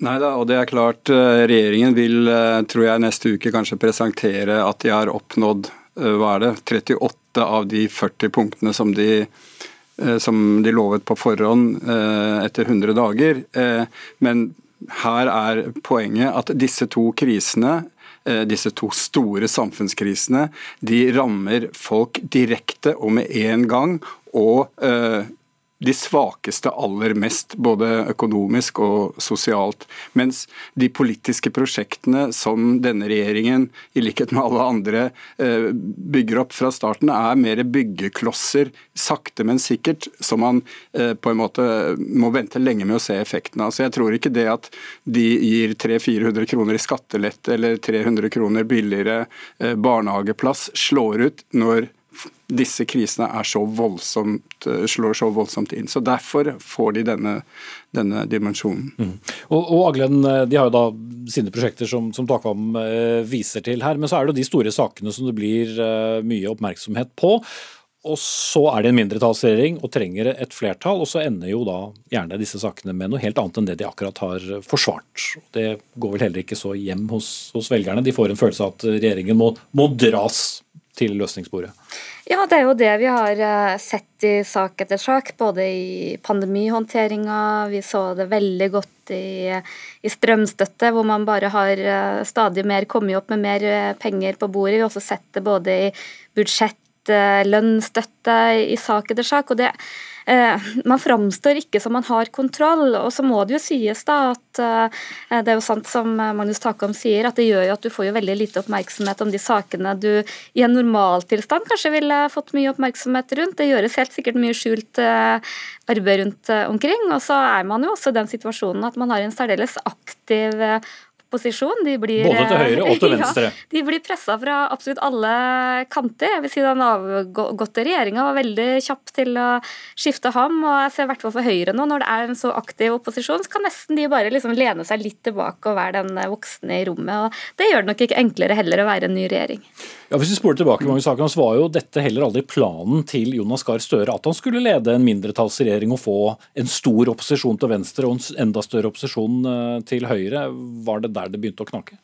Nei da, og det er klart eh, regjeringen vil, eh, tror jeg, neste uke kanskje presentere at de har oppnådd eh, hva er det, 38 av de 40 punktene som de, som de lovet på forhånd etter 100 dager. Men her er poenget at disse to krisene disse to store samfunnskrisene de rammer folk direkte og med en gang. Og de svakeste aller mest, både økonomisk og sosialt. Mens de politiske prosjektene som denne regjeringen, i likhet med alle andre, eh, bygger opp fra starten, er mer byggeklosser, sakte, men sikkert, som man eh, på en måte må vente lenge med å se effekten av. Så jeg tror ikke det at de gir 300-400 kroner i skattelette eller 300 kroner billigere eh, barnehageplass, slår ut når disse krisene så voldsomt, eh, slår så voldsomt inn. Så Derfor får de denne, denne dimensjonen. Mm. Og, og Aglen, eh, de har jo da sine prosjekter som, som Takvam eh, viser til her, men så er det jo de store sakene som det blir mye oppmerksomhet på. Og så er det en mindretallsregjering og trenger et flertall, og så ender jo da gjerne disse sakene med noe helt annet enn det de akkurat har forsvart. Det går vel heller ikke så hjem hos, hos velgerne. De får en følelse av at regjeringen må, må dras til løsningsbordet. Ja, det er jo det vi har eh, sett i sak etter sak, både i pandemihåndteringa, vi så det veldig godt i, i, strømstøtte, hvor man bare har eh, stadig mer kommet opp med mer eh, penger på bordet. Vi har også sett det både i budsjett, lønnsstøtte, i sak etter sak. og det man framstår ikke som man har kontroll. Og så må det jo sies da at eh, det er jo sant som Magnus Takam sier, at det gjør jo at du får jo veldig lite oppmerksomhet om de sakene du i en normaltilstand kanskje ville fått mye oppmerksomhet rundt. Det gjøres helt sikkert mye skjult eh, arbeid rundt omkring. Og så er man jo også i den situasjonen at man har en særdeles aktiv opposisjon. De blir, Både til høyre og til venstre. Ja, de blir pressa fra absolutt alle kanter. Jeg vil si Den avgåtte regjeringa var veldig kjapp til å skifte ham. og jeg ser i hvert fall for Høyre nå, Når det er en så aktiv opposisjon, så kan nesten de bare liksom lene seg litt tilbake og være den voksne i rommet. og Det gjør det nok ikke enklere heller å være en ny regjering. Ja, Hvis vi spoler tilbake, mange saker, så var jo dette heller aldri planen til Jonas Gahr Støre at han skulle lede en mindretallsregjering og få en stor opposisjon til venstre og en enda større opposisjon eh, til høyre. Var det der det begynte å knakke?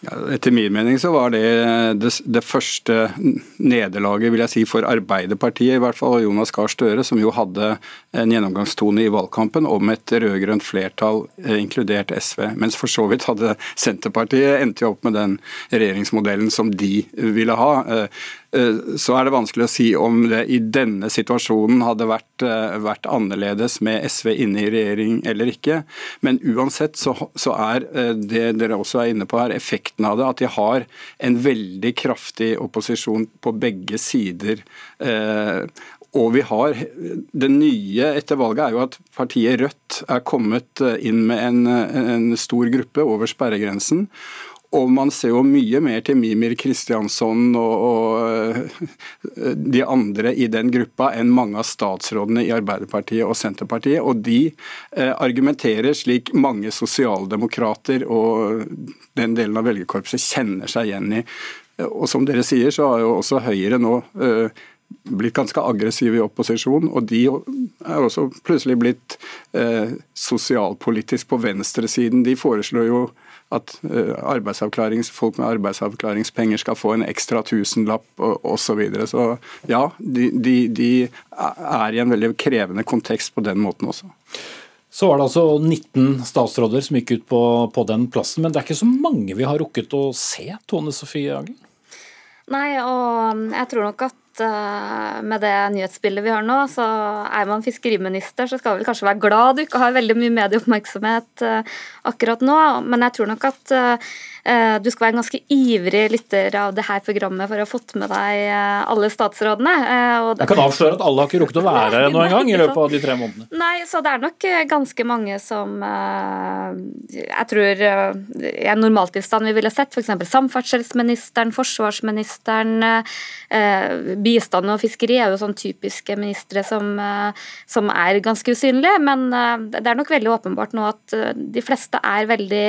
Ja, etter min mening så var det, det det, første nederlaget vil jeg si, for Arbeiderpartiet, i hvert fall, og Jonas Gahr Støre, som jo hadde en gjennomgangstone i valgkampen om et rød-grønt flertall, eh, inkludert SV. Mens for så vidt hadde Senterpartiet endte jo opp med den regjeringsmodellen som de ville ha. Eh, så er det vanskelig å si om det i denne situasjonen hadde vært, eh, vært annerledes med SV inne i regjering eller ikke. Men uansett så, så, er eh, det dere også er inne på her, effekten av det at de har en veldig kraftig opposisjon på begge sider. Og vi har, Det nye etter valget er jo at partiet Rødt er kommet inn med en, en stor gruppe over sperregrensen. Og man ser jo mye mer til Mimir Kristiansson og, og, eh, de andre i den gruppa enn mange av statsrådene i Arbeiderpartiet og Senterpartiet. Og de eh, argumenterer slik mange sosialdemokrater og den delen av velgerkorpset kjenner seg igjen i. Og som dere sier, så har jo også Høyre nå eh, blitt ganske aggressive i opposisjon, og de er også plutselig blitt eh, sosialpolitisk på venstresiden. De foreslår jo at eh, folk med arbeidsavklaringspenger skal få en ekstra tusenlapp osv. Så, videre. så ja, de, de, de er i en veldig krevende kontekst på den måten også. Så var det altså 19 statsråder som gikk ut på, på, den plassen, men det er ikke så mange vi har rukket å se, Tone Sofie Aglen? Nei, og jeg tror nok at Eh, med det nyhetsbildet vi har nå, så er man fiskeriminister, så skal vel kanskje være glad du ikke har veldig mye medieoppmerksomhet eh, akkurat nå. Men jeg tror nok at Eh, du skal være en ganske ivrig lytter av det her programmet for å ha fått med deg eh, alle statsrådene. Eh, jeg kan avsløre at alle har ikke rukket å være her ennå engang i løpet av de tre månedene. Nei, så det er nok ganske mange som jeg tror i en normaltilstand vi ville sett, f.eks. samferdselsministeren, forsvarsministeren, bistand og fiskeri er jo sånn typiske ministre som, som er ganske usynlige, men det er nok veldig åpenbart nå at de fleste er veldig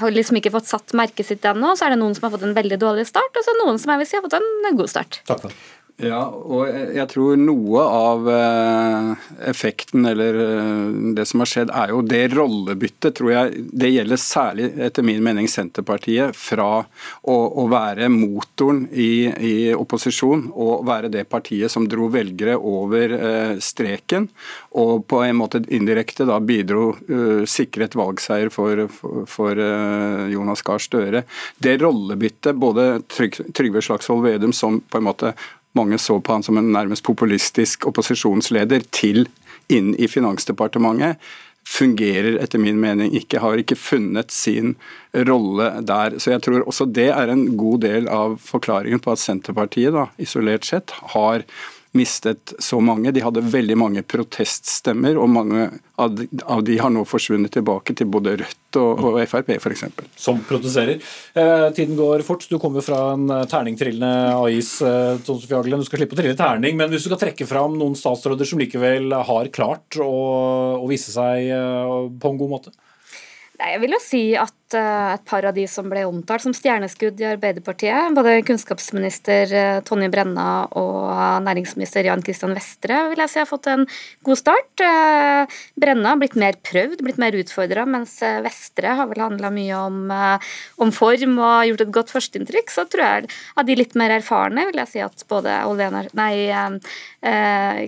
har liksom ikke fått satt merket sitt ennå. Så er det noen som har fått en veldig dårlig start, og så noen som jeg vil si har fått en god start. Takk for. Ja, og jeg tror noe av eh, effekten eller eh, det som har skjedd, er jo det rollebyttet, tror jeg. Det gjelder særlig, etter min mening, Senterpartiet. Fra å, å være motoren i, i, opposisjon og være det partiet som dro velgere over eh, streken, og på en måte indirekte da bidro sikret valgseier for, for, for Jonas Gahr Støre. Det rollebyttet, både Trygve Slagsvold Vedum som på en måte mange så på han som en nærmest populistisk opposisjonsleder, til inn i Finansdepartementet, fungerer etter min mening ikke, har ikke funnet sin rolle der. Så jeg tror også det er en god del av forklaringen på at Senterpartiet, da, isolert sett, har mistet så mange. De hadde veldig mange proteststemmer, og mange av de, har nå forsvunnet tilbake til både Rødt og, og Frp f.eks. Som protesterer. Eh, tiden går fort. Du kommer fra en eh, terningtrillende AIs. Eh, du skal slippe å trille terning, men hvis du skal trekke fram noen statsråder som likevel har klart å, å vise seg eh, på en god måte? Nei, Jeg vil jo si at et par av de som ble omtalt som stjerneskudd i Arbeiderpartiet, både kunnskapsminister uh, Tonje Brenna og næringsminister Jan Christian Vestre, vil jeg si har fått en god start. Uh, Brenna har blitt mer prøvd, blitt mer utfordra, mens Vestre har vel handla mye om, om, form og gjort et godt førsteinntrykk. Så tror jeg av de litt mer erfarne vil jeg si at både nei,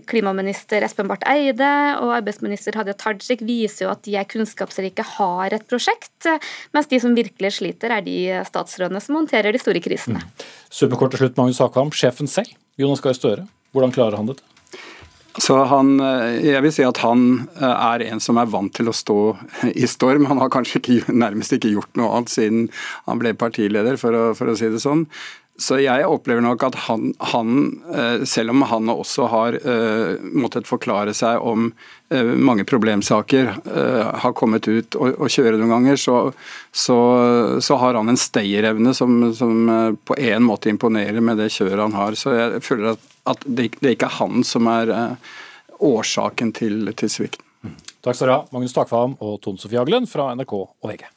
klimaminister Espen Barth Eide og arbeidsminister Hadia Tajik viser jo at de er kunnskapsrike, har et prosjekt, mens de som virkelig sliter, er de statsrådene som håndterer de store krisene. Mm. Superkort til slutt, Magnus Hakam, sjefen selv, Jonas Gahr Støre. Hvordan klarer han dette? Så han, eh, jeg vil si at han eh, er en som er vant til å stå i storm. Han har kanskje ikke, nærmest ikke gjort noe annet siden han ble partileder, for å, for å si det sånn. Så jeg opplever nok at han, han, eh, selv om han også har uh, måttet forklare seg om uh, mange problemsaker, uh, har kommet ut og, og kjøre noen ganger, så, så, så har han en stayerevne som, som på en måte imponerer med det kjøret han har. Så jeg føler at, at det, det ikke er han som er årsaken til, til svikten. Takk skal du ha, Magnus Takvam og Ton Sofie Aglen fra NRK og VG.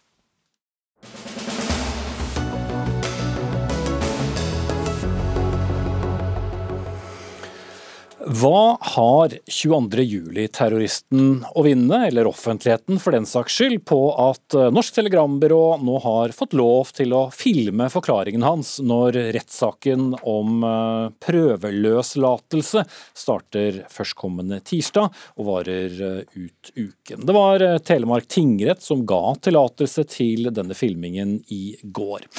Hva har 22.07-terroristen å vinne, eller offentligheten for den saks skyld, på at eh, Norsk Telegrambyrå nå har fått lov til å filme forklaringen hans når rettssaken om eh, prøveløslatelse starter førstkommende tirsdag og varer eh, ut uken. Det var Telemark tingrett som ga tillatelse til denne filmingen i går.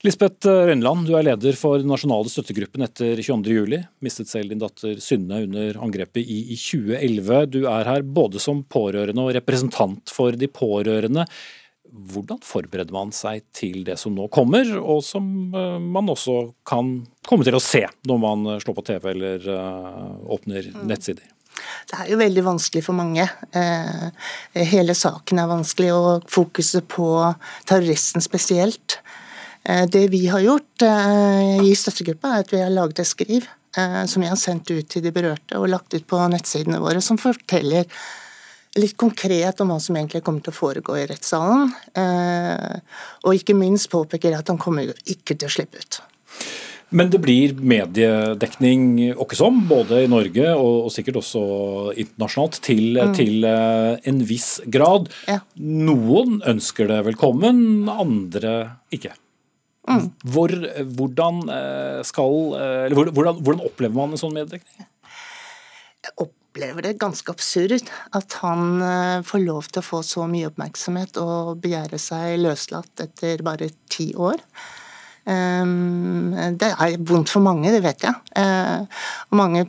Lisbeth Rønneland, du er leder for den nasjonale støttegruppen etter 22.07. Mistet selv din datter Synne under angrepet i, i 2011. Du er her både som pårørende og representant for de pårørende. Hvordan forbereder man seg til det som nå kommer, og som eh, man også kan komme til å se når man slår på TV eller uh, åpner mm. nettsider? Det er jo veldig vanskelig for mange. Eh, hele saken er vanskelig, og fokuset på terroristen spesielt Eh, det vi har gjort eh, i støttegruppa, er at vi har laget et skriv eh, som vi har sendt ut til de berørte og lagt ut på nettsidene våre, som forteller litt konkret om hva som egentlig kommer til å foregå i rettssalen. Og ikke minst påpeker at han kommer ikke til å slippe ut. Men det blir mediedekning åkkesom, både i Norge og, sikkert også internasjonalt, til, mm. til en viss grad. Ja. Noen ønsker det velkommen, andre ikke. Mm. Hvor, hvordan, eh, skal, eh, hvordan, hvordan, opplever man en sånn mediedekning? Jeg opplever det ganske absurd at han eh, får lov til å få så mye oppmerksomhet og begjære seg løslatt etter bare ti år. Ehm, det er vondt for mange, det vet jeg. Ehm, og mange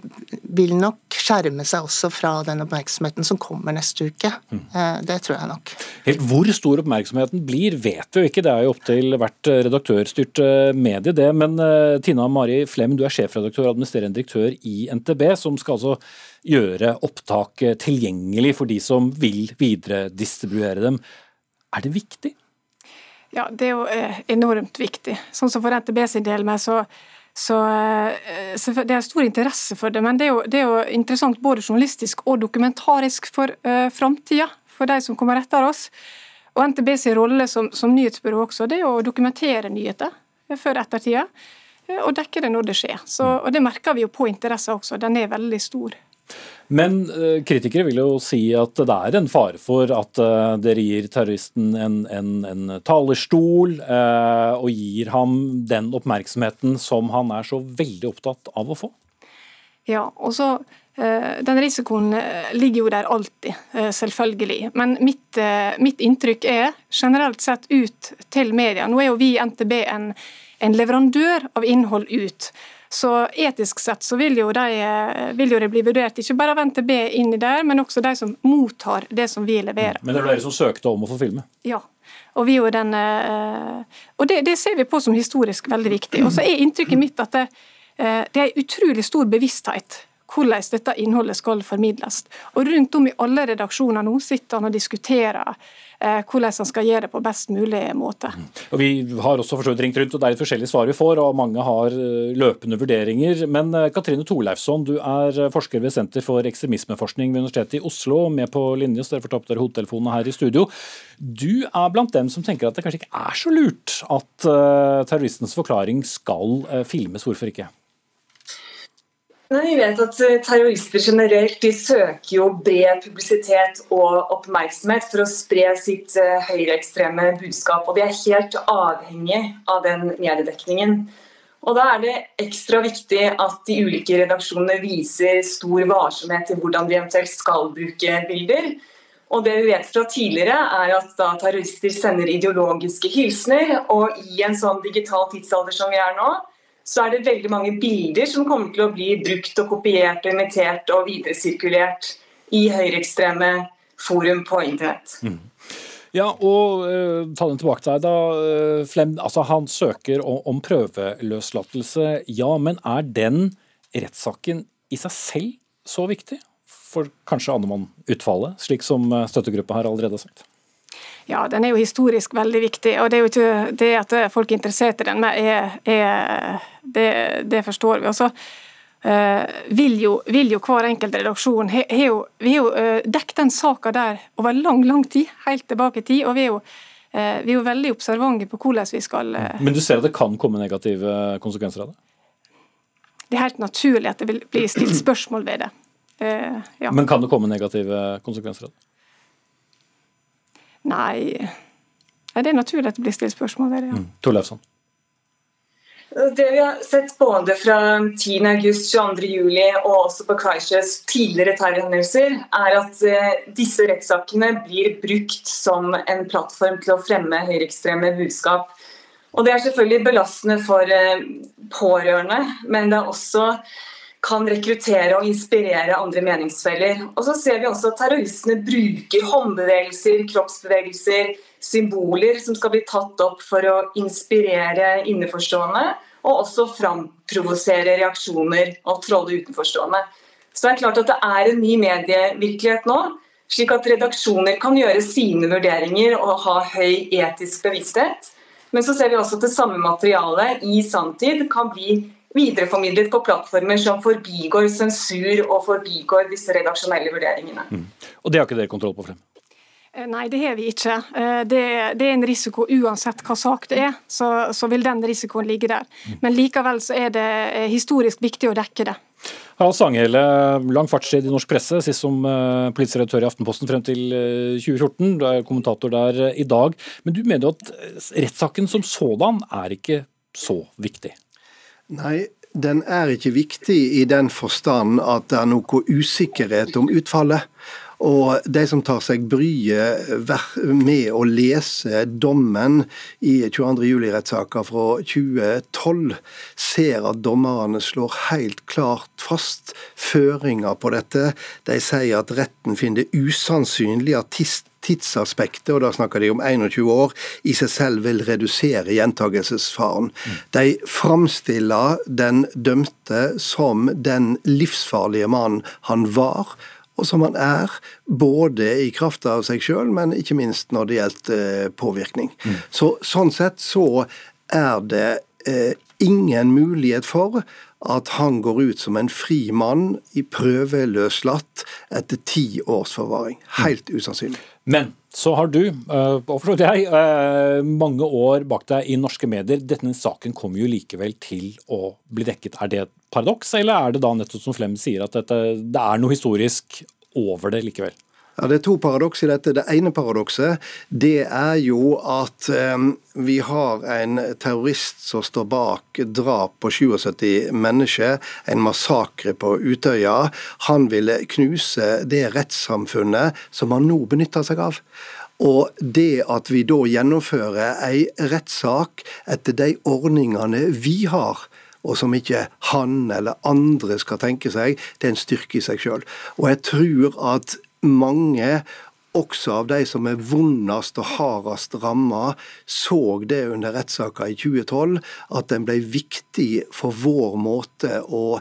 vil nok skjerme seg også fra den oppmerksomheten som kommer neste uke. Mm. Ehm, det tror jeg nok. Helt Hvor stor oppmerksomheten blir, vet vi jo ikke. Det er jo opp til hvert redaktørstyrt eh, medie, det. Men eh, Tina Mari Flem, du er sjefredaktør og administrerende direktør i NTB, som skal altså gjøre opptak eh, tilgjengelig for de som vil videredistribuere dem. Er det viktig? Ja, det er jo eh, enormt viktig. Sånn som for NTB sin del med, så, så, eh, så, Det er stor interesse for det, men det er jo, det er jo interessant både journalistisk og dokumentarisk for uh, framtida, for de som kommer etter oss. Og NTB sin rolle som, som nyhetsbyrå også, det er å dokumentere nyheter før ettertida. og dekke det når det skjer. Så, og Det merker vi jo på interessen også, den er veldig stor. Men eh, kritikere vil jo si at det er en fare for at eh, dere gir terroristen en, en, en talerstol, eh, og gir ham den oppmerksomheten som han er så veldig opptatt av å få. Ja, og så Den risikoen ligger jo der alltid, selvfølgelig. Men mitt, mitt, inntrykk er generelt sett ut til media. Nå er jo vi i NTB en, en leverandør av innhold ut. Så etisk sett så vil jo, de, vil jo det bli vurdert ikke bare av NTB inni der, men også de som mottar det som vi leverer. Men det var dere som søkte om å få filme? Ja. Og, vi den, og det, det, ser vi på som historisk veldig viktig. Og så er inntrykket mitt at det, Eh, det er utrolig stor bevissthet hvordan dette innholdet skal formidles. Og Rundt om i alle redaksjoner nå sitter han og diskuterer eh, hvordan han skal gjøre det på best mulig måte. Og Vi har også for ringt rundt, og det er litt forskjellige svar vi får, og mange har eh, løpende vurderinger. Men Katrine Torleifsson, du er forsker ved Senter for ekstremismeforskning ved Universitetet i Oslo, med på linje, så dere får ta dere hodetelefonene her i studio. Du er blant dem som tenker at det kanskje ikke er så lurt at terroristens forklaring skal filmes. Hvorfor ikke? Nei, Vi vet at eh, terrorister generelt de søker jo bred publisitet og oppmerksomhet for å spre sitt uh, høyreekstreme budskap. og De er helt avhengig av den mediedekningen. Og Da er det ekstra viktig at de ulike redaksjonene viser stor varsomhet til hvordan de eventuelt skal bruke bilder. Og det vi vet fra tidligere er at da terrorister sender ideologiske hilsener, og i en sånn digital tidsalder som vi er nå, så er det veldig mange bilder som kommer til å bli brukt og kopiert og imitert og videresirkulert i høyreekstreme forum på internett. Mm. Ja, og uh, ta den tilbake til deg da, uh, Flem. Altså, han søker om, om prøveløslatelse, ja. Men er den rettssaken i seg selv så viktig? For kanskje aner man utfallet, slik som eh, støttegruppa her allerede har sagt? Ja, den er jo historisk veldig viktig. og Det er jo ikke det at folk er interessert i den, er, er, det, det, forstår vi. Og så uh, vil, jo, vil, jo, hver enkelt redaksjon he, he jo, Vi har jo uh, dekket den saka der over lang, lang tid, helt tilbake i tid. og vi er jo uh, vi er jo veldig observante på hvordan vi skal Men du ser at det kan komme negative konsekvenser av det? Det er helt naturlig at det vil bli stilt spørsmål ved det. Ja. Men kan det komme negative konsekvenser av det? Nei Det er naturlig at det blir stilt spørsmål ved det. ja. Mm. Torleifsson. Det vi har sett både fra 10. august, 22. juli og også på Christchurch tidligere terrorhendelser, er at eh, disse rettssakene blir brukt som en plattform til å fremme høyreekstreme budskap. Og Det er selvfølgelig belastende for eh, pårørende, men det er også kan rekruttere og inspirere andre meningsfeller. Og så ser vi også at Terroristene bruker håndbevegelser, kroppsbevegelser, symboler som skal bli tatt opp for å inspirere inneforstående, og også framprovosere reaksjoner og tråde utenforstående. Så det er klart at det er en ny medievirkelighet nå, slik at redaksjoner kan gjøre sine vurderinger og ha høy etisk bevissthet. Men så ser vi også at det samme materialet i sanntid kan bli videreformidlet på plattformer som forbigår sensur og forbigår disse redaksjonelle vurderingene. Mm. Og det har ikke dere kontroll på frem? Eh, nei, det har vi ikke. Eh, det, det, er en risiko uansett hva sak det er, så, så vil den risikoen ligge der. Mm. Men likevel så er det eh, historisk viktig å dekke det. Harald Stanghelle, lang fartstid i norsk presse, sist som politisk redaktør i Aftenposten frem til 2014. Du er kommentator der i dag. Men du mener jo at rettssaken som sådan er ikke så viktig? Nei, den er ikke viktig i den forstand at det er noe usikkerhet om utfallet. Og de som tar seg bryet med å lese dommen i 22. juli-rettssaka fra 2012, ser at dommerne slår helt klart fast føringer på dette. De sier at retten finner det usannsynlig at tidsaspektet, og da snakker de om 21 år, i seg selv vil redusere gjentagelsesfaren. De framstiller den dømte som den livsfarlige mannen han var, og som han er, både i kraft av seg sjøl, men ikke minst når det gjelder eh, påvirkning. Mm. Så, sånn sett så er det eh, ingen mulighet for at han går ut som en fri mann i prøveløslatt etter ti års forvaring. Helt usannsynlig. Men så har du, eh, og for så vidt jeg, eh, mange år bak deg i norske medier. Denne saken kommer jo likevel til å bli dekket. Er det et paradoks, eller er det da nettopp som Flem sier, at dette, det er noe historisk over det likevel? Ja, Det er to paradoks i dette. Det ene paradokset det er jo at eh, vi har en terrorist som står bak drap på 77 mennesker, en massakre på Utøya. Han ville knuse det rettssamfunnet som han nå benytter seg av. Og det at vi da gjennomfører ei rettssak etter de ordningene vi har, og som ikke han eller andre skal tenke seg, det er en styrke i seg sjøl. Og jeg tror at mange også av de som er vondest og hardest ramma, så det under rettssaka i 2012, at den ble viktig for vår måte å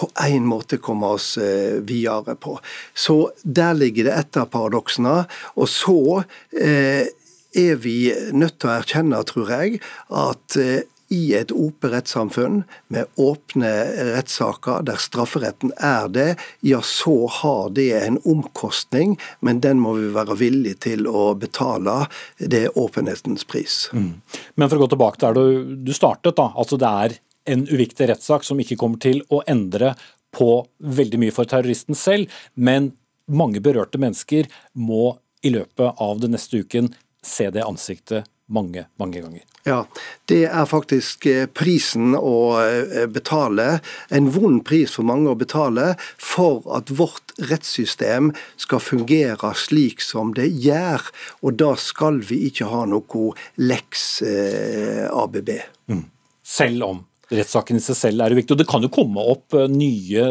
på en måte komme oss eh, videre på. Så der ligger det et av paradoksene. Og så eh, er vi nødt til å erkjenne, tror jeg, at eh, i et åpent rettssamfunn med åpne rettssaker der strafferetten er det, ja, så har det en omkostning, men den må vi være villige til å betale. Det er åpenhetens pris. Mm. Men for å gå tilbake der du, du startet, da. Altså det er en uviktig rettssak som ikke kommer til å endre på veldig mye for terroristen selv, men mange berørte mennesker må i løpet av den neste uken se det ansiktet mange, mange ganger. Ja, det er faktisk eh, prisen å eh, betale. En vond pris for mange å betale for at vårt rettssystem skal fungere slik som det gjør. Og da skal vi ikke ha noe leks eh, ABB. Mm. Selv om rettssaken i seg selv er uviktig. Og det kan jo komme opp nye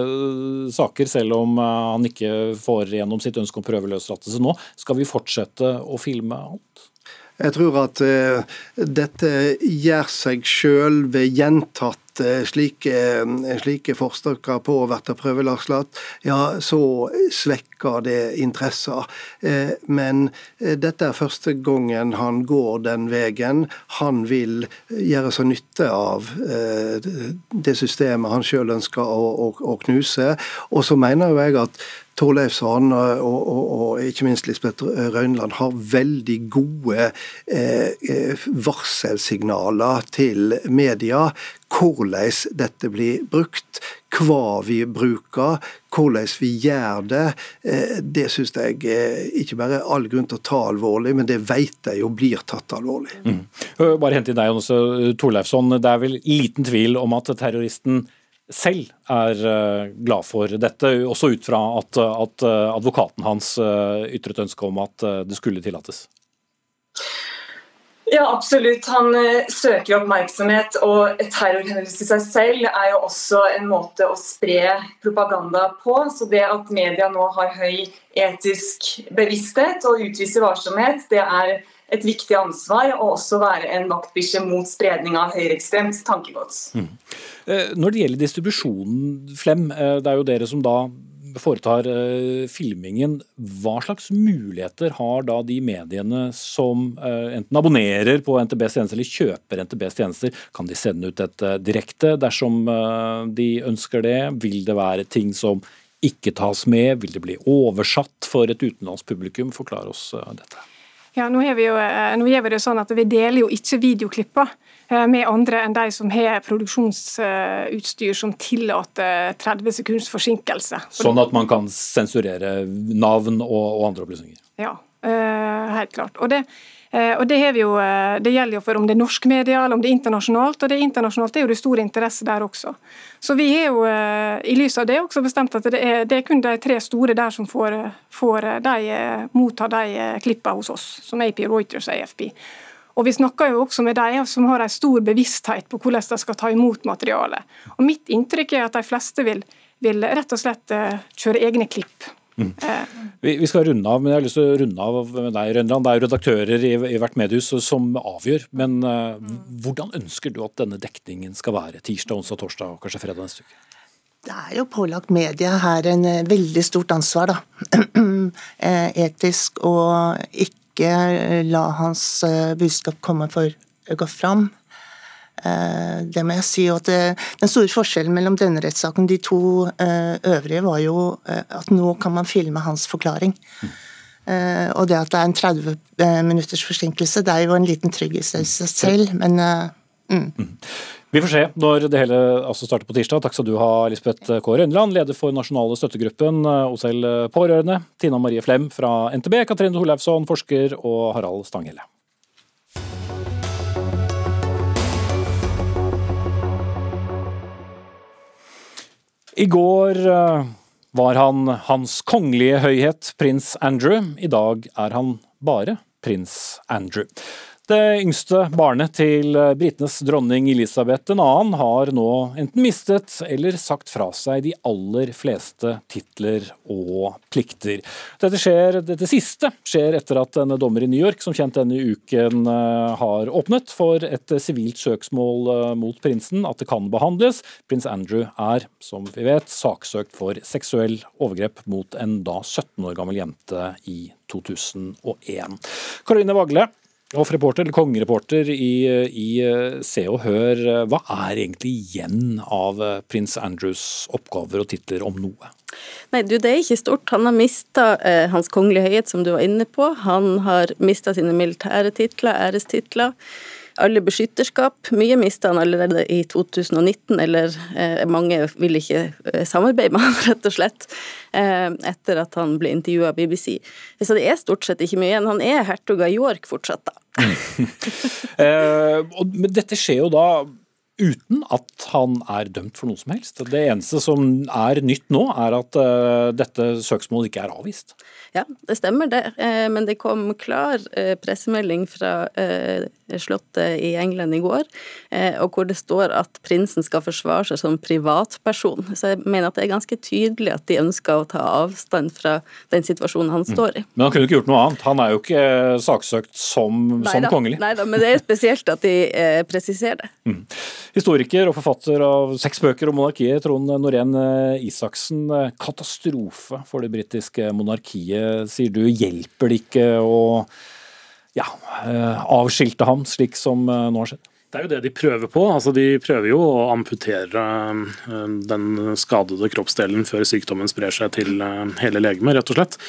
saker, selv om han ikke får gjennom sitt ønske om prøveløslatelse nå. Skal vi fortsette å filme alt? Jeg tror at uh, dette gjør seg sjøl ved gjentatt uh, slike, uh, slike forsøker på å bli prøvelagslatt, ja, så svekker det interesser. Men dette er første gangen han går den veien. Han vil gjøre seg nytte av det systemet han sjøl ønsker å, å, å knuse. Og så mener jeg at Torleifsson og, og, og, ikke minst Lisbeth Røynland har veldig gode eh, eh, varselsignaler til media. Hvordan dette blir brukt, hva vi bruker, hvordan vi gjør det. Eh, det syns jeg eh, ikke bare er all grunn til å ta alvorlig, men det vet jeg jo blir tatt alvorlig. Mm. Bare hente inn deg også, Torleifsson. Det er vel liten tvil om at terroristen selv er eh, glad for dette, også ut fra at, at eh, advokaten hans eh, ytret ønske om at det skulle tillates? Ja, absolutt. Han søker oppmerksomhet, og terrorhendelse i seg selv er jo også en måte å spre propaganda på. Så det at media nå har høy etisk bevissthet og utviser varsomhet, det er et viktig ansvar å også være en vaktbikkje mot spredning av høyreekstremt tankegods. Mm. Eh, når det gjelder distribusjonen, Flem, eh, det er jo dere som da foretar eh, filmingen. Hva slags muligheter har da de mediene som enten abonnerer på NTBs tjenester eller kjøper NTBs tjenester? Kan de sende ut et direkte dersom de ønsker det? Vil det være ting som ikke tas med? Vil det bli oversatt for et utenlandsk publikum? Forklar oss dette. Ja, nå, vi jo, eh, nå gjør vi det sånn at vi deler jo ikke videoklipper eh, med andre enn de som har produksjonsutstyr som tillater 30 sekunds forsinkelse. Sånn at man kan sensurere navn og, og andre opplysninger? Ja, eh, helt klart. Og det, og det, jo, eh, det, gjelder jo for om det er norsk media eller om det er internasjonalt, og det internasjonalt er jo det stor interesse der også. Så vi har jo eh, i lys av det også bestemt at det er, det er kun de tre store der som får, får de, mottar de klippene hos oss, som AP Reuters og AFP. Og Vi snakker jo også med de som har en stor bevissthet på hvordan de skal ta imot materialet. Og Mitt inntrykk er at de fleste vil, vil rett og slett kjøre egne klipp. Vi, vi, skal runde av, men jeg har lyst til å runde av med deg, Rønland. Det er jo redaktører i, hvert mediehus som avgjør. Men uh, hvordan ønsker du at denne dekningen skal være? Tirsdag, onsdag, torsdag og kanskje fredag neste uke? Det er jo pålagt media her en eh, veldig stort ansvar, da. Eh, etisk å ikke la hans budskap komme for godt fram. Eh, Det må jeg si. Og at den store forskjellen mellom denne rettssaken og de to eh, øvrige var jo eh, at nå kan man filme hans forklaring. Eh, Og det at det er en 30 eh, minutters forsinkelse, det er jo en liten trygghet i seg selv, men eh, mm. Vi får se når det hele altså starter på tirsdag. Takk skal du ha, Lisbeth K. Rønneland, leder for nasjonale støttegruppen Osel Pårørende, Tina Marie Flem fra NTB, Katrine Torleifsson, forsker, og Harald Stanghelle. I går eh, var han Hans kongelige høyhet prins Andrew. I dag er han bare prins Andrew. Det yngste barnet til britenes dronning Elisabeth 2. har nå enten mistet eller sagt fra seg de aller fleste titler og plikter. Dette, skjer, dette siste skjer etter at en dommer i New York som kjent denne uken eh, har åpnet for et sivilt søksmål eh, mot prinsen, at det kan behandles. Prins Andrew er, som vi vet, saksøkt for seksuell overgrep mot en da 17 år gammel jente i 2001. Karoline Vagle, Hoffreporter, eller kongereporter i, i Se og Hør. Hva er egentlig igjen av prins Andrews oppgaver og titler, om noe? Nei, du, Det er ikke stort. Han har mista eh, Hans kongelige høyhet, som du var inne på. Han har mista sine militære titler, ærestitler. Alle beskytterskap. Mye mista han allerede i 2019, eller eh, mange vil ikke eh, samarbeide med han, rett og slett, eh, etter at han ble intervjua av BBC. Så det er stort sett ikke mye igjen. Han er hertug av York fortsatt, da. Eh, men dette skjer jo da uten at han er dømt for noe som helst. Det eneste som er nytt nå, er at uh, dette søksmålet ikke er avvist. Ja, det stemmer det. Eh, men det kom klar eh, pressemelding fra eh, Slottet i England i går, og hvor det står at prinsen skal forsvare seg som privatperson. Så jeg mener at det er ganske tydelig at de ønsker å ta avstand fra den situasjonen han står i. Men han kunne ikke gjort noe annet. Han er jo ikke saksøkt som, som Neida, kongelig. Nei da, men det er spesielt at de eh, presiserer det. Mm. Historiker og forfatter av seks bøker om monarkiet, Trond Norén Isaksen. Katastrofe for det britiske monarkiet, sier du. Hjelper det ikke å ja, eh, avskilte ham, slik som eh, nå har skjedd? Det er jo det de prøver på. altså De prøver jo å amputere eh, den skadede kroppsdelen før sykdommen sprer seg til eh, hele legemet, rett og slett.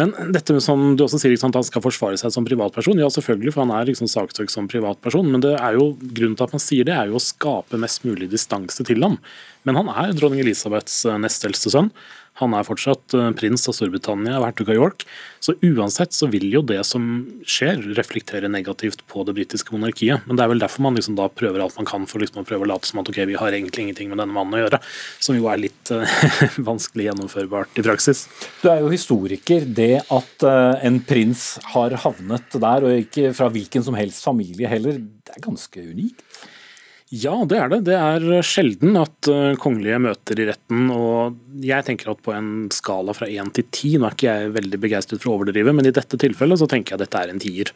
Men dette som du også sier, at han skal forsvare seg som privatperson. Ja, selvfølgelig, for han er liksom saksøkt som privatperson. Men det er jo, grunnen til at man sier det, er jo å skape mest mulig distanse til ham. Men han er dronning Elisabeths eh, nest eldste sønn. Han er fortsatt eh, prins av Storbritannia og hertug av York. Så uansett så vil jo det som skjer, reflektere negativt på det britiske monarkiet. Men det er vel derfor man liksom da prøver alt man kan for liksom å prøve å late som at ok, vi har egentlig ingenting med denne mannen å gjøre. Som jo er litt uh, vanskelig gjennomførbart i praksis. Du er jo historiker. Det at eh, en prins har havnet der, og ikke fra hvilken som helst familie heller, det er ganske unikt. Ja, det er det. Det er sjelden at uh, kongelige møter i retten. Og jeg tenker at på en skala fra én til ti, nå er ikke jeg veldig begeistret for å overdrive, men i dette tilfellet så tenker jeg at dette er en tier.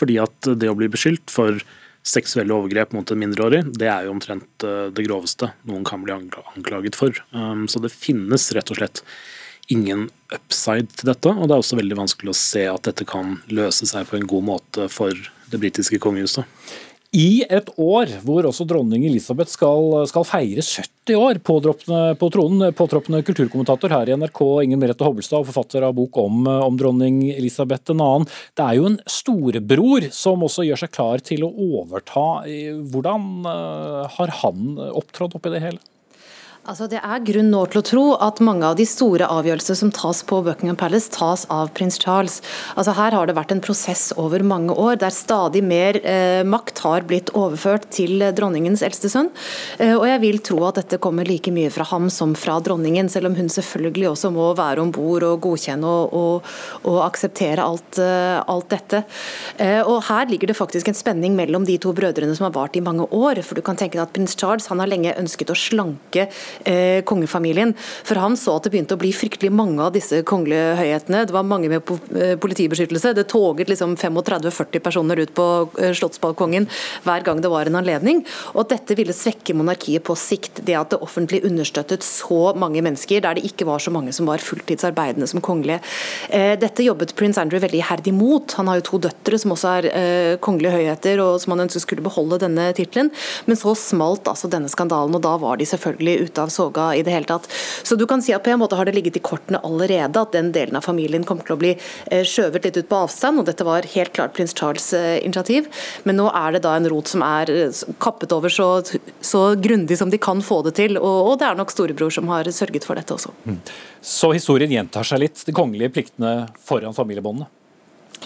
Fordi at det å bli beskyldt for seksuelle overgrep mot en mindreårig, det er jo omtrent uh, det groveste noen kan bli anklaget for. Um, så det finnes rett og slett ingen upside til dette, og det er også veldig vanskelig å se at dette kan løse seg på en god måte for det britiske kongehuset. I et år hvor også dronning Elisabeth skal, skal feire 70 år på tronen, påtroppende kulturkommentator her i NRK, Inger Merete Hobbelstad, og forfatter av bok om, om dronning Elisabeth 2. Det er jo en storebror som også gjør seg klar til å overta. Hvordan eh, har han opptrådt oppi det hele? Altså, det er grunn nå til å tro at mange av de store avgjørelser som tas på Buckingham Palace, tas av prins Charles. Altså, her har det vært en prosess over mange år der stadig mer eh, makt har blitt overført til eh, dronningens eldste sønn. Eh, og jeg vil tro at dette kommer like mye fra ham som fra dronningen, selv om hun selvfølgelig også må være om bord og godkjenne og, og, og akseptere alt, eh, alt dette. Eh, og her ligger det faktisk en spenning mellom de to brødrene som har vart i mange år. For du kan tenke deg at prins Charles han har lenge ønsket å slanke eh, kongefamilien. For han så at det begynte å bli fryktelig mange av disse kongelige høyhetene. Det var mange med eh, politibeskyttelse. Det toget liksom 35-40 personer ut på eh, Slottsbalkongen hver gang det var en anledning. Og dette ville svekke monarkiet på sikt. Det at det offentlig understøttet så mange mennesker, der det ikke var så mange som var fulltidsarbeidende som kongelige. Eh, dette jobbet prins Andrew veldig iherdig mot. Han har jo to døtre som også er eh, kongelige høyheter, og som han ønsket skulle beholde denne tittelen. Men så smalt altså denne skandalen, og da var de selvfølgelig ute av soga i det hele tatt. Så du kan si at på en måte har det ligget i kortene allerede at den delen av familien kommer til å bli eh, skjøvet litt ut på avstand, og dette var helt klart prins Charles' initiativ. Men nå er det da en rot som er kappet over så, så grundig som de kan få det til, og, og det er nok storebror som har sørget for dette også. Mm. Så historien gjentar seg litt, de kongelige pliktene foran familiebåndene?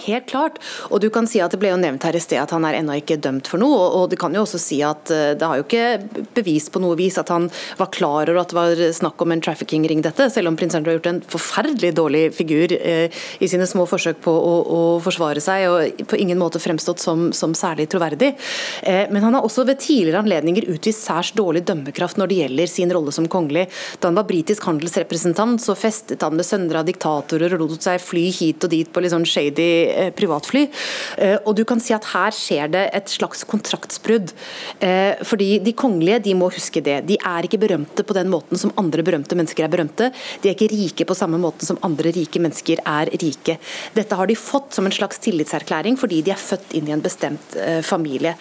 Helt klart. Og du kan si at Det ble jo nevnt her i sted at han er ennå ikke dømt for noe. og du kan jo også si at eh, Det har jo ikke bevist på noe vis at han var klar over at det var snakk om en trafficking-ring, dette. Selv om prins Andrew har gjort en forferdelig dårlig figur eh, i sine små forsøk på å, å, forsvare seg, og på ingen måte fremstått som, som særlig troverdig. Eh, men han har også ved tidligere anledninger utvist særs dårlig dømmekraft når det gjelder sin rolle som kongelig. Da han var britisk handelsrepresentant, så festet han med sønner av diktatorer og lot seg fly hit og dit på litt sånn shady privatfly. Eh, og du kan si at her skjer det et slags kontraktsbrudd. Eh, fordi de kongelige de må huske det. De er ikke berømte på den måten som andre berømte mennesker er berømte. De er ikke rike på samme måten som andre rike mennesker er rike. Dette har de fått som en slags tillitserklæring fordi de er født inn i en bestemt familie.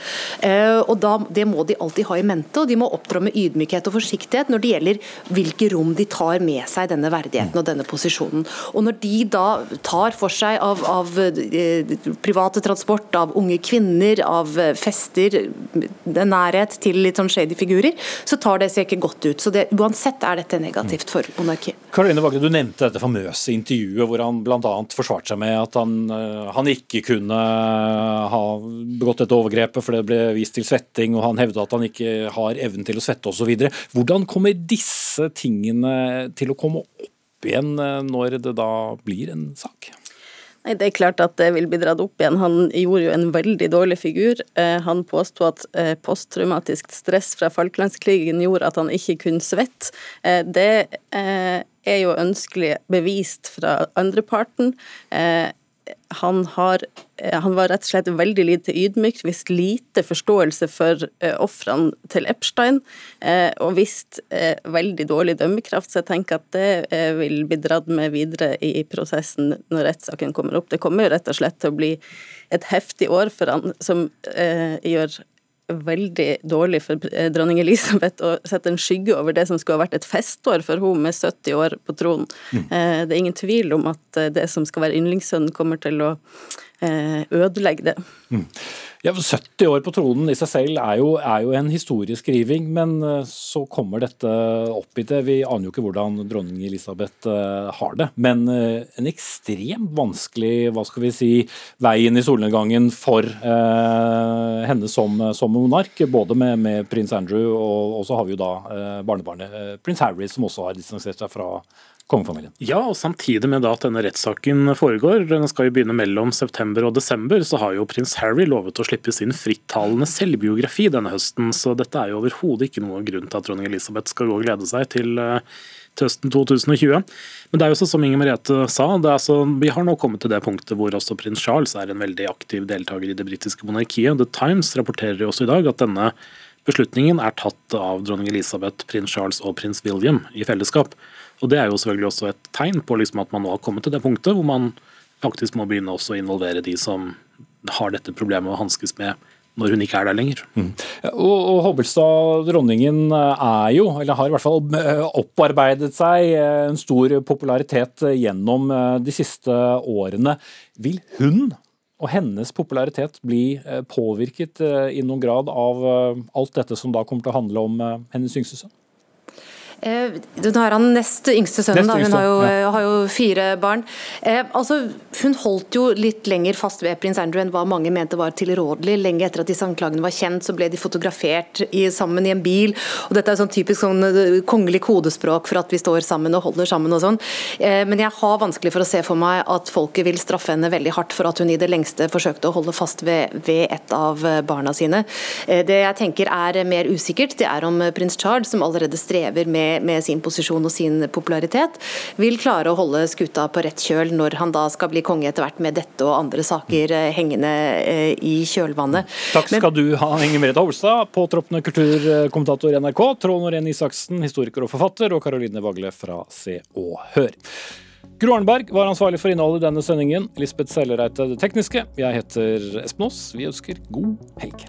Og da, Det må de alltid ha i mente, og de må opptrå med ydmykhet og forsiktighet når det gjelder hvilke rom de tar med seg denne verdigheten og denne posisjonen. Og Når de da tar for seg av, av Eh, private transport av unge kvinner, av eh, fester, nærhet til litt sånn shady figurer, så tar det seg ikke godt ut. Så det, Uansett er dette negativt for monarkiet. Karoline Vagre, Du nevnte dette famøse intervjuet hvor han bl.a. forsvarte seg med at han, eh, han, ikke kunne ha begått dette overgrepet for det ble vist til svetting, og han hevda at han ikke har evnen til å svette osv. Hvordan kommer disse tingene til å komme opp igjen når det da blir en sak? Nei, Det er klart at det vil bli dratt opp igjen. Han gjorde jo en veldig dårlig figur. Eh, han påsto at eh, posttraumatisk stress fra Falklandskrigen gjorde at han ikke kunne svette. Eh, det er jo ønskelig bevist fra andreparten han, har, eh, han var rett og slett veldig lite ydmyk, vist lite forståelse for uh, ofrene til Epstein, uh, og vist veldig dårlig dømmekraft. Så jeg tenker at det vil bli dratt med videre i prosessen når rettssaken kommer opp. Det kommer jo rett og slett til å bli et heftig år for han som gjør veldig dårlig for eh, dronning Elisabeth å sette en skygge over det som skulle ha vært et festår for henne med 70 år på tronen. Mm. Eh, det er ingen tvil om at eh, det som skal være yndlingssønnen, kommer til å ødelegge det. Mm. Ja, 70 år på tronen i seg selv er jo, er jo, en historieskriving, men eh, så kommer dette opp i det. Vi aner jo ikke hvordan dronning Elisabeth uh, har det. Men en ekstremt vanskelig hva skal vi si, vei inn i solnedgangen for eh, henne som, som, monark. Både med, med, prins Andrew, og, og, så har vi jo da barnebarnet prins Harry, som også har distansert seg fra kongefamilien. Ja, og samtidig med at denne rettssaken foregår, den skal jo begynne mellom september og desember, så har jo prins Harry lovet å slippe sin frittalende selvbiografi denne høsten. Så dette er jo overhodet ikke noen grunn til at dronning Elisabeth skal gå og glede seg til, eh, til høsten 2020. Men det er jo så, som Inger Merete sa, så, vi har nå kommet til det punktet hvor også prins Charles er en veldig aktiv deltaker i det britiske monarkiet. The Times rapporterer jo også i dag at denne beslutningen er tatt av dronning Elisabeth, prins Charles og prins William i fellesskap. Og Det er jo selvfølgelig også et tegn på liksom at man nå har kommet til det punktet hvor man faktisk må begynne også å involvere de som har dette problemet å hanskes med når hun ikke er der lenger. Mm. Og, og Hobbelstad, dronningen, er jo, eller har i hvert fall opparbeidet seg eh, en stor popularitet gjennom eh, de siste årene. Vil hun og hennes popularitet bli eh, påvirket i noen grad av alt dette som da kommer til å handle om hennes yngste sønn? Eh, nå har han nest yngste sønnen, da. hun har jo, ja. har jo, fire barn. Eh, altså, hun holdt jo litt lenger fast ved prins Andrew enn hva mange mente var tilrådelig. Lenge etter at disse anklagene var kjent, så ble de fotografert i, sammen i en bil. og Dette er sånn typisk sånn eh, kongelig kodespråk for at vi står sammen og holder sammen og sånn. Eh, men jeg har vanskelig for å se for meg at folket vil straffe henne veldig hardt for at hun i det lengste forsøkte å holde fast ved, ved et av barna sine. Eh, det jeg tenker er mer usikkert, det er om prins Charles, som allerede strever med med, med sin posisjon og sin popularitet, vil klare å holde skuta på rett kjøl når han da skal bli konge etter hvert med dette og andre saker eh, hengende eh, i kjølvannet. Takk skal Men, du ha, Inger Merete Holstad, påtroppende kulturkommentator i NRK, Trond Norén Isaksen, historiker og forfatter, og Karoline Vagle fra Se og Hør. Gro Arnberg var ansvarlig for innholdet i denne sendingen. Lisbeth Sellereite det tekniske. Jeg heter Espen Aas. Vi ønsker god helg.